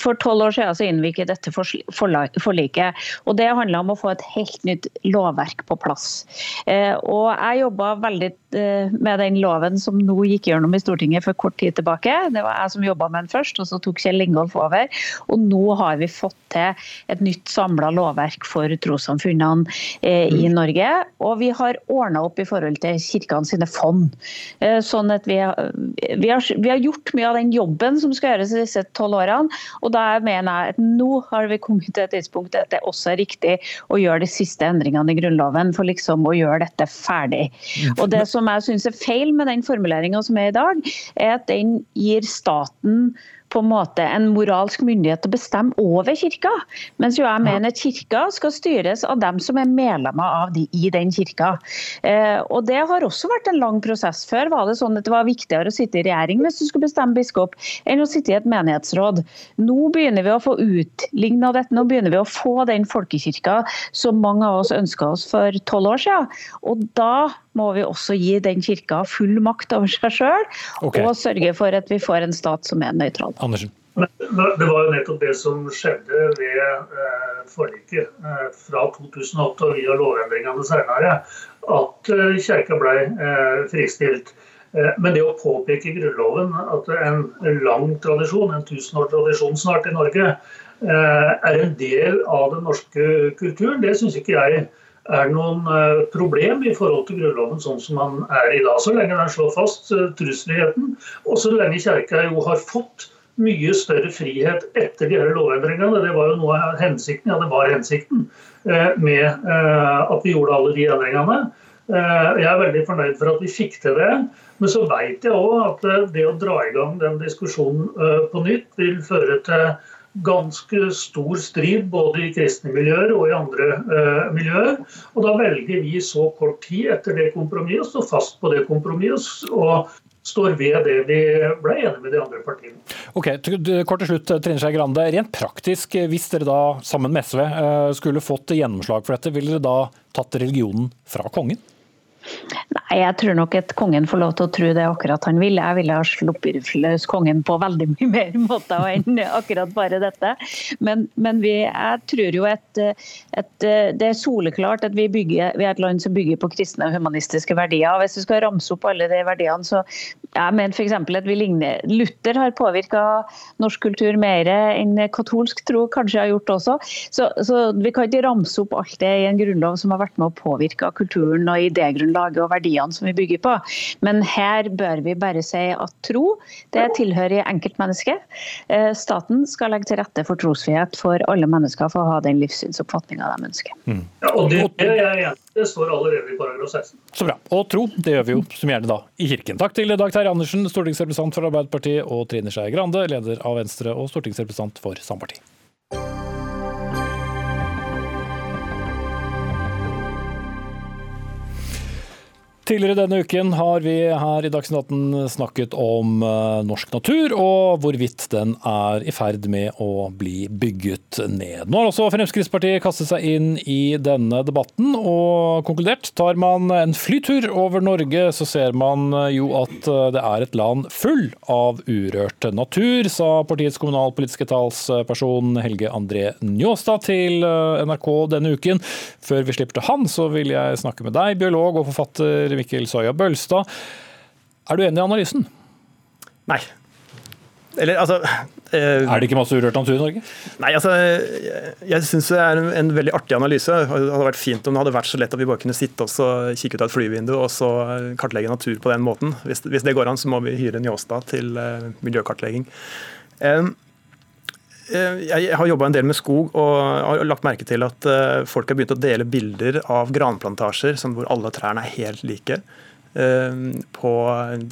for tolv år siden så inngikk dette forliket. Og det handla om å få et helt nytt lovverk på plass. Eh, og jeg jobba veldig eh, med den loven som nå gikk gjennom i Stortinget for kort tid tilbake. Det var jeg som jobba med den først, og så tok Kjell Ingolf over. Og nå har vi fått til et nytt samla lovverk for trossamfunnene eh, i mm. Norge. Og vi har ordna opp i forhold til kirkene sine fond. Sånn at vi vi, har, vi, har, gjort mye av den jobben som skal gjøres disse tolv årene. Og da mener jeg at nå har vi kommet til et tidspunkt at det også er riktig å gjøre de siste endringene i Grunnloven for liksom å gjøre dette ferdig. Og Det som jeg syns er feil med den formuleringa som er i dag, er at den gir staten på en måte en moralsk myndighet til å bestemme over kirka. Mens jo jeg mener kirka skal styres av dem som er medlemmer av de i den kirka. Eh, og Det har også vært en lang prosess. Før var det sånn at det var viktigere å sitte i regjering hvis du skulle bestemme biskop, enn å sitte i et menighetsråd. Nå begynner vi å få utligna dette. Nå begynner vi å få den folkekirka som mange av oss ønska oss for tolv år siden. Og da må vi også gi den kirka full makt over seg sjøl, okay. og sørge for at vi får en stat som er nøytral. Andersen. Det var jo nettopp det som skjedde ved eh, forliket eh, fra 2008 og via lovendringene senere, at eh, kirka ble eh, fristilt. Men det å påpeke i Grunnloven at en lang tradisjon, en tusenårstradisjon snart i Norge, eh, er en del av den norske kulturen, det syns ikke jeg er noen eh, problem i forhold til Grunnloven sånn som den er i dag. Så lenge den slår fast eh, og så lenge Kjerka jo har fått mye større frihet etter de her lovendringene. Det var jo noe av hensikten, ja det var hensikten eh, med at vi gjorde alle de endringene. Jeg er veldig fornøyd for at vi fikk til det. Men så vet jeg òg at det å dra i gang den diskusjonen på nytt vil føre til ganske stor strid både i kristne miljøer og i andre eh, miljøer. Og da velger vi så kort tid etter det kompromisset å stå fast på det kompromisset. og står ved det vi ble enige med de andre partiene. Ok, Kort til slutt, Trine Skei Grande. Rent praktisk, hvis dere da sammen med SV eh, skulle fått gjennomslag for dette, ville dere da tatt religionen fra kongen? Nei, jeg tror nok at kongen får lov til å tro det akkurat han vil. Jeg ville ha sluppet løs kongen på veldig mye mer måter enn akkurat bare dette. Men, men vi, jeg tror jo at, at, det er soleklart at vi, bygger, vi, er et land som bygger på kristne og humanistiske verdier. Hvis du skal ramse opp alle de verdiene, så jeg mener f.eks. at vi ligner Luther har påvirka norsk kultur mer enn katolsk tro kanskje har gjort også. Så, så vi kan ikke ramse opp alt det i en grunnlov som har vært med å påvirke kulturen og idégrunnlaget og verdiene som vi bygger på. Men her bør vi bare si at tro det tilhører enkeltmennesket. Eh, staten skal legge til rette for trosfrihet for alle mennesker for å ha den livssynsoppfatninga de ønsker. Mm. Ja, og det, det, det står allerede i paragraf 16. Så bra. Og tro, det gjør vi jo som gjerne da i kirken. Takk til Dag Terje Andersen, stortingsrepresentant for Arbeiderpartiet, og Trine Skei Grande, leder av Venstre og stortingsrepresentant for Sampartiet. Tidligere denne uken har vi her i Dagsnytt 18 snakket om eh, norsk natur, og hvorvidt den er i ferd med å bli bygget ned. Nå har også Fremskrittspartiet kastet seg inn i denne debatten og konkludert. Tar man en flytur over Norge, så ser man jo at eh, det er et land full av urørt natur, sa partiets kommunalpolitiske talsperson Helge André Njåstad til eh, NRK denne uken. Før vi slipper til han, så vil jeg snakke med deg, biolog og forfatter Mikkel Soya Bølstad. Er du enig i analysen? Nei. Eller altså eh, Er det ikke masse urørt natur i Norge? Nei, altså Jeg, jeg syns det er en, en, veldig artig analyse. Det hadde vært fint om det hadde vært så lett at vi bare kunne sitte og kikke ut av et flyvindu og så kartlegge natur på den måten. Hvis, hvis det går an, så må vi hyre Njåstad til uh, miljøkartlegging. Um, jeg har jobba en del med skog og har lagt merke til at eh, folk har begynt å dele bilder av granplantasjer sånn hvor alle trærne er helt like eh, på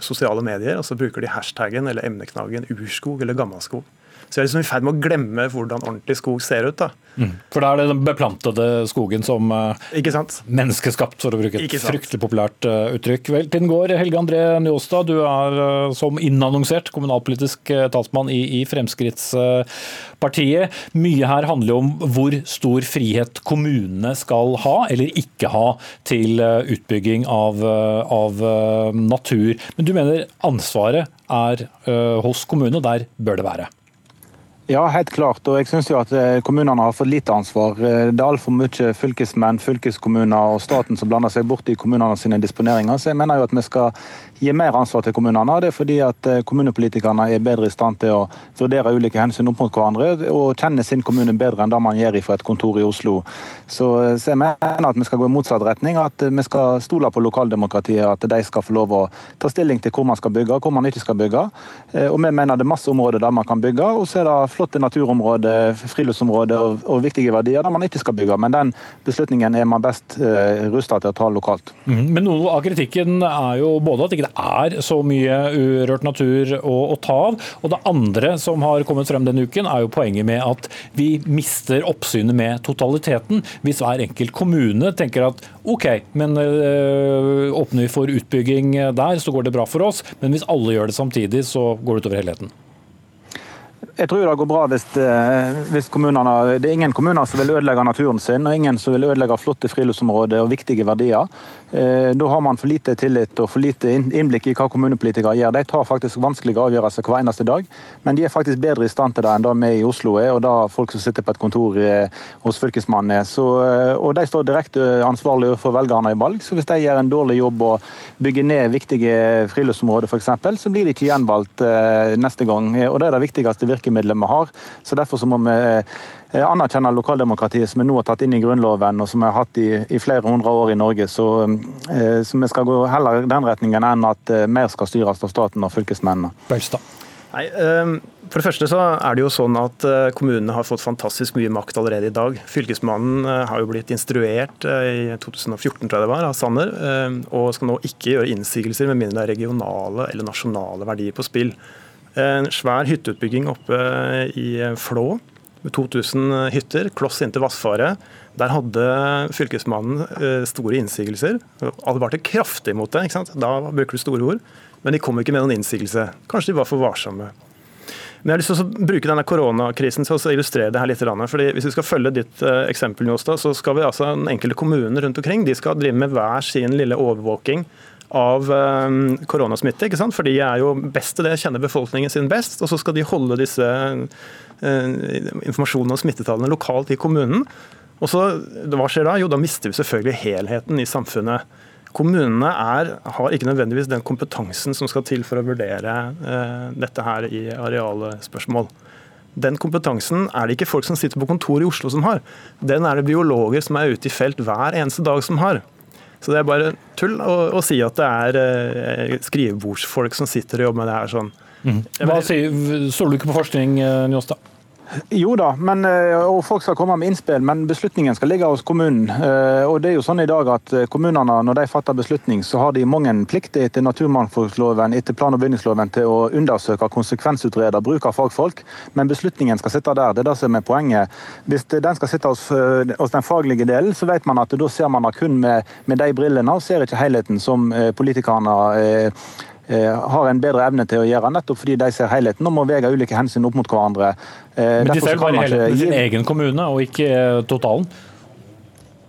sosiale medier. og Så bruker de hashtaggen eller emneknaggen urskog eller gammelskog. Så jeg er liksom i ferd med å glemme hvordan ordentlig skog ser ut. da. Mm. For da er det den beplantede skogen som uh, menneskeskapt, for å bruke et fryktelig populært uh, uttrykk. Vel, tiden går. Helge André Njåstad, du er uh, som innannonsert kommunalpolitisk talsmann i, i Fremskrittspartiet. Mye her handler om hvor stor frihet kommunene skal ha, eller ikke ha, til utbygging av, av natur. Men du mener ansvaret er hos kommunene, og der bør det være? Ja, helt klart. Og jeg synes jo at eh, kommunene har fått lite ansvar. Eh, det er altfor mye fylkesmenn, fylkeskommuner og staten som blander seg bort i kommunene sine disponeringer. Så jeg mener jo at vi skal gi mer ansvar til kommunene. Det er fordi at eh, kommunepolitikerne er bedre i stand til å vurdere ulike hensyn opp mot hverandre og kjenne sin kommune bedre enn det man gjør fra et kontor i Oslo. Så, så jeg mener at vi skal gå i motsatt retning. At vi skal stole på lokaldemokratiet. At de skal få lov å ta stilling til hvor man skal bygge hvor man ikke skal bygge. Og vi mener det er masse områder der man kan bygge. og så er det flotte naturområder, friluftsområder og, og, viktige verdier der man ikke skal bygge. Men den beslutningen er man best uh, rusta til å ta lokalt. Mm, men noe av kritikken er jo både at ikke det er så mye urørt natur å, å, ta av, og det andre som har kommet frem denne uken, er jo poenget med at vi mister oppsynet med totaliteten. Hvis hver enkelt kommune tenker at OK, men øh, åpner vi for utbygging der, så går det bra for oss. Men hvis alle gjør det samtidig, så går det utover helheten. Jeg tror det går bra hvis, eh, hvis, kommunene Det er ingen kommuner som vil ødelegge naturen sin, og ingen som vil ødelegge flotte friluftsområder og viktige verdier. Eh, da har man for lite tillit og for lite innblikk i hva kommunepolitikere gjør. De tar faktisk vanskelige avgjørelser hver eneste dag, men de er faktisk bedre i stand til det enn det vi i Oslo er, og da folk som sitter på et kontor eh, hos Fylkesmannen er. Så, og de står direkte ansvarlig for velgerne i valg, så hvis de gjør en dårlig jobb og bygger ned viktige friluftsområder f.eks., så blir de ikke gjenvalgt neste gang. Og det er det viktigste virkemidlet virkemidler vi har. Så Derfor så må vi eh, anerkjenne lokaldemokratiet som vi nå har tatt inn i Grunnloven, og som vi har hatt i, i flere hundre år i Norge. Så, eh, så, vi skal gå heller den retningen enn at eh, mer skal styres av staten og fylkesmennene. Nei, For det første så er det jo sånn at kommunene har fått fantastisk mye makt allerede i dag. Fylkesmannen har jo blitt instruert i 2014 tror jeg det var, av Sanner, og skal nå ikke gjøre innsigelser med mindre det er regionale eller nasjonale verdier på spill. En svær hytteutbygging oppe i Flå med 2000 hytter, kloss inntil Vassfaret. Der hadde fylkesmannen eh, store innsigelser. Advarte kraftig mot det. Da bruker du store ord. Men de kom ikke med noen innsigelse. Kanskje de var for varsomme. Men jeg har lyst til å bruke denne koronakrisen til å illustrere det her litt. Fordi Hvis vi skal følge ditt eh, eksempel, Njåstad, så skal vi altså den enkelte kommunen rundt omkring de skal drive med hver sin lille overvåking av um, koronasmitte. ikke sant? For de er jo best til det, kjenner befolkningen sin best. Og så skal de holde disse uh, informasjonen om smittetallene lokalt i kommunen. Og så, Hva skjer da? Jo, da mister vi selvfølgelig helheten i samfunnet. Kommunene er, har ikke nødvendigvis den kompetansen som skal til for å vurdere eh, dette her i arealspørsmål. Den kompetansen er det ikke folk som sitter på kontor i Oslo som har. Den er det biologer som er ute i felt hver eneste dag som har. Så det er bare tull å, å si at det er eh, skrivebordsfolk som sitter og jobber med det her sånn. Mm. Hva sier, Stoler du ikke på forskning, eh, Njåstad? Jo da, men, eh, og folk skal komme med innspill, men beslutningen skal ligge hos kommunen. Eh, og det er jo sånn i dag at eh, Kommunene når de fatter beslutning, så har de mange plikter etter naturmangfoldloven etter plan- og bygningsloven til å undersøke, konsekvensutrede, av fagfolk. Men beslutningen skal sitte der. Det er det som er poenget. Hvis den skal sitte hos, hos den faglige delen, så vet man at da ser man det kun med, med de brillene, og ser ikke helheten som politikerne Eh, har en bedre evne til å gjøre, nettopp fordi de ser helheten og må veie ulike hensyn opp mot hverandre. Eh, Men de ser bare helheten i sin egen kommune og ikke eh, totalen?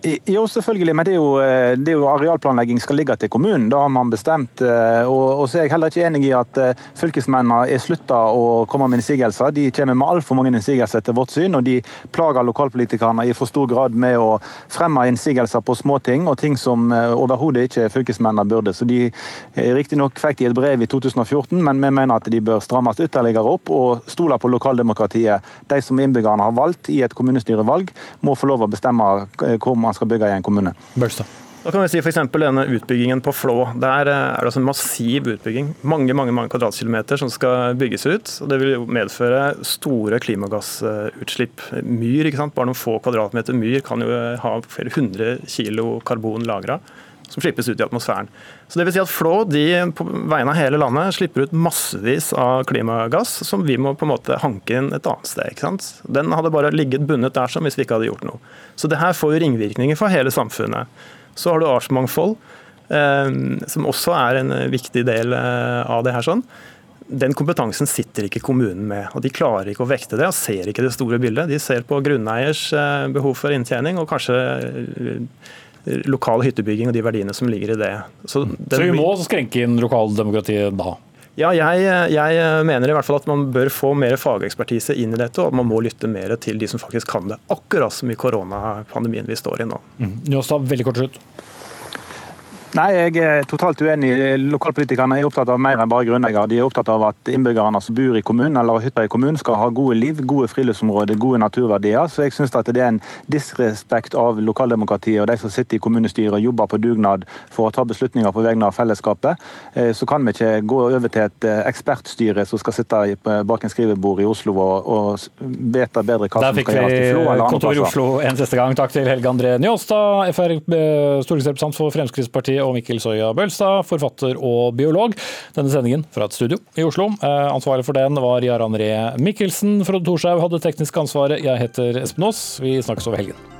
Jo, selvfølgelig, men det er, jo, eh, det er, jo, arealplanlegging skal ligge til kommunen. Det har man bestemt. Eh, og, og så er jeg heller ikke enig i at eh, fylkesmennene er slutta å komme med innsigelser. De kommer med altfor mange innsigelser til vårt syn, og de plager lokalpolitikerne i for stor grad med å fremme innsigelser på småting og ting som overhodet ikke fylkesmennene burde. Så de Riktignok fikk de et brev i 2014, men vi mener at de bør strammes ytterligere opp og stole på lokaldemokratiet. De som innbyggerne har valgt i et kommunestyrevalg, må få lov å bestemme hvor man man skal bygge i en kommune. Børstad. Da kan vi si f.eks. denne utbyggingen på Flå. Der er det altså en massiv utbygging. Mange mange, mange kvadratkilometer som skal bygges ut. og Det vil jo medføre store klimagassutslipp. Myr, ikke sant? bare noen få kvadratmeter myr kan jo ha flere hundre kilo karbon lagra som slippes ut i atmosfæren. Så det vil si at Flå de på vegne av hele landet slipper ut massevis av klimagass som vi må på en måte hanke inn et annet sted. ikke sant? Den hadde bare ligget bundet der som hvis vi ikke hadde gjort noe. Så det her får jo ringvirkninger for hele samfunnet. Så har du artsmangfold, eh, som også er en viktig del eh, av det her. sånn. Den kompetansen sitter ikke kommunen med. og De klarer ikke å vekte det og ser ikke det store bildet. De ser på grunneiers eh, behov for inntjening og kanskje lokal hyttebygging og de verdiene som ligger i det. Så, Så vi må skrenke inn lokaldemokratiet da? Ja, jeg, jeg, mener i hvert fall at man bør få mer fagekspertise inn i dette, og at man må lytte mer til de som faktisk kan det. Akkurat som i koronapandemien vi står i nå. Mm. Njåstad, veldig kort slutt. Nei, jeg er totalt uenig. Lokalpolitikerne er opptatt av mer enn bare grunneier. De er opptatt av at innbyggerne som bor i kommunen eller har hytter i kommunen skal ha gode liv, gode friluftsområder, gode naturverdier. Så jeg syns det er en disrespekt av lokaldemokratiet og de som sitter i kommunestyret og jobber på dugnad for å ta beslutninger på vegne av fellesskapet. Eh, så kan vi ikke gå over til et ekspertstyre som skal sitte bak en skrivebord i Oslo og, vite bedre hva som skal gjøres i Flo eller andre plasser. Der fikk vi kontor i Oslo en siste gang. Takk til Helge André Njåstad, eh, stortingsrepresentant for Fremskrittspartiet og Mikkel Soya Bølstad, forfatter og biolog. Denne sendingen fra et studio i Oslo. Ansvaret ansvarlig for den var Jarand Ree Mikkelsen. Frode Thorshaug hadde teknisk ansvaret. Jeg heter Espen Aas. Vi snakkes over helgen.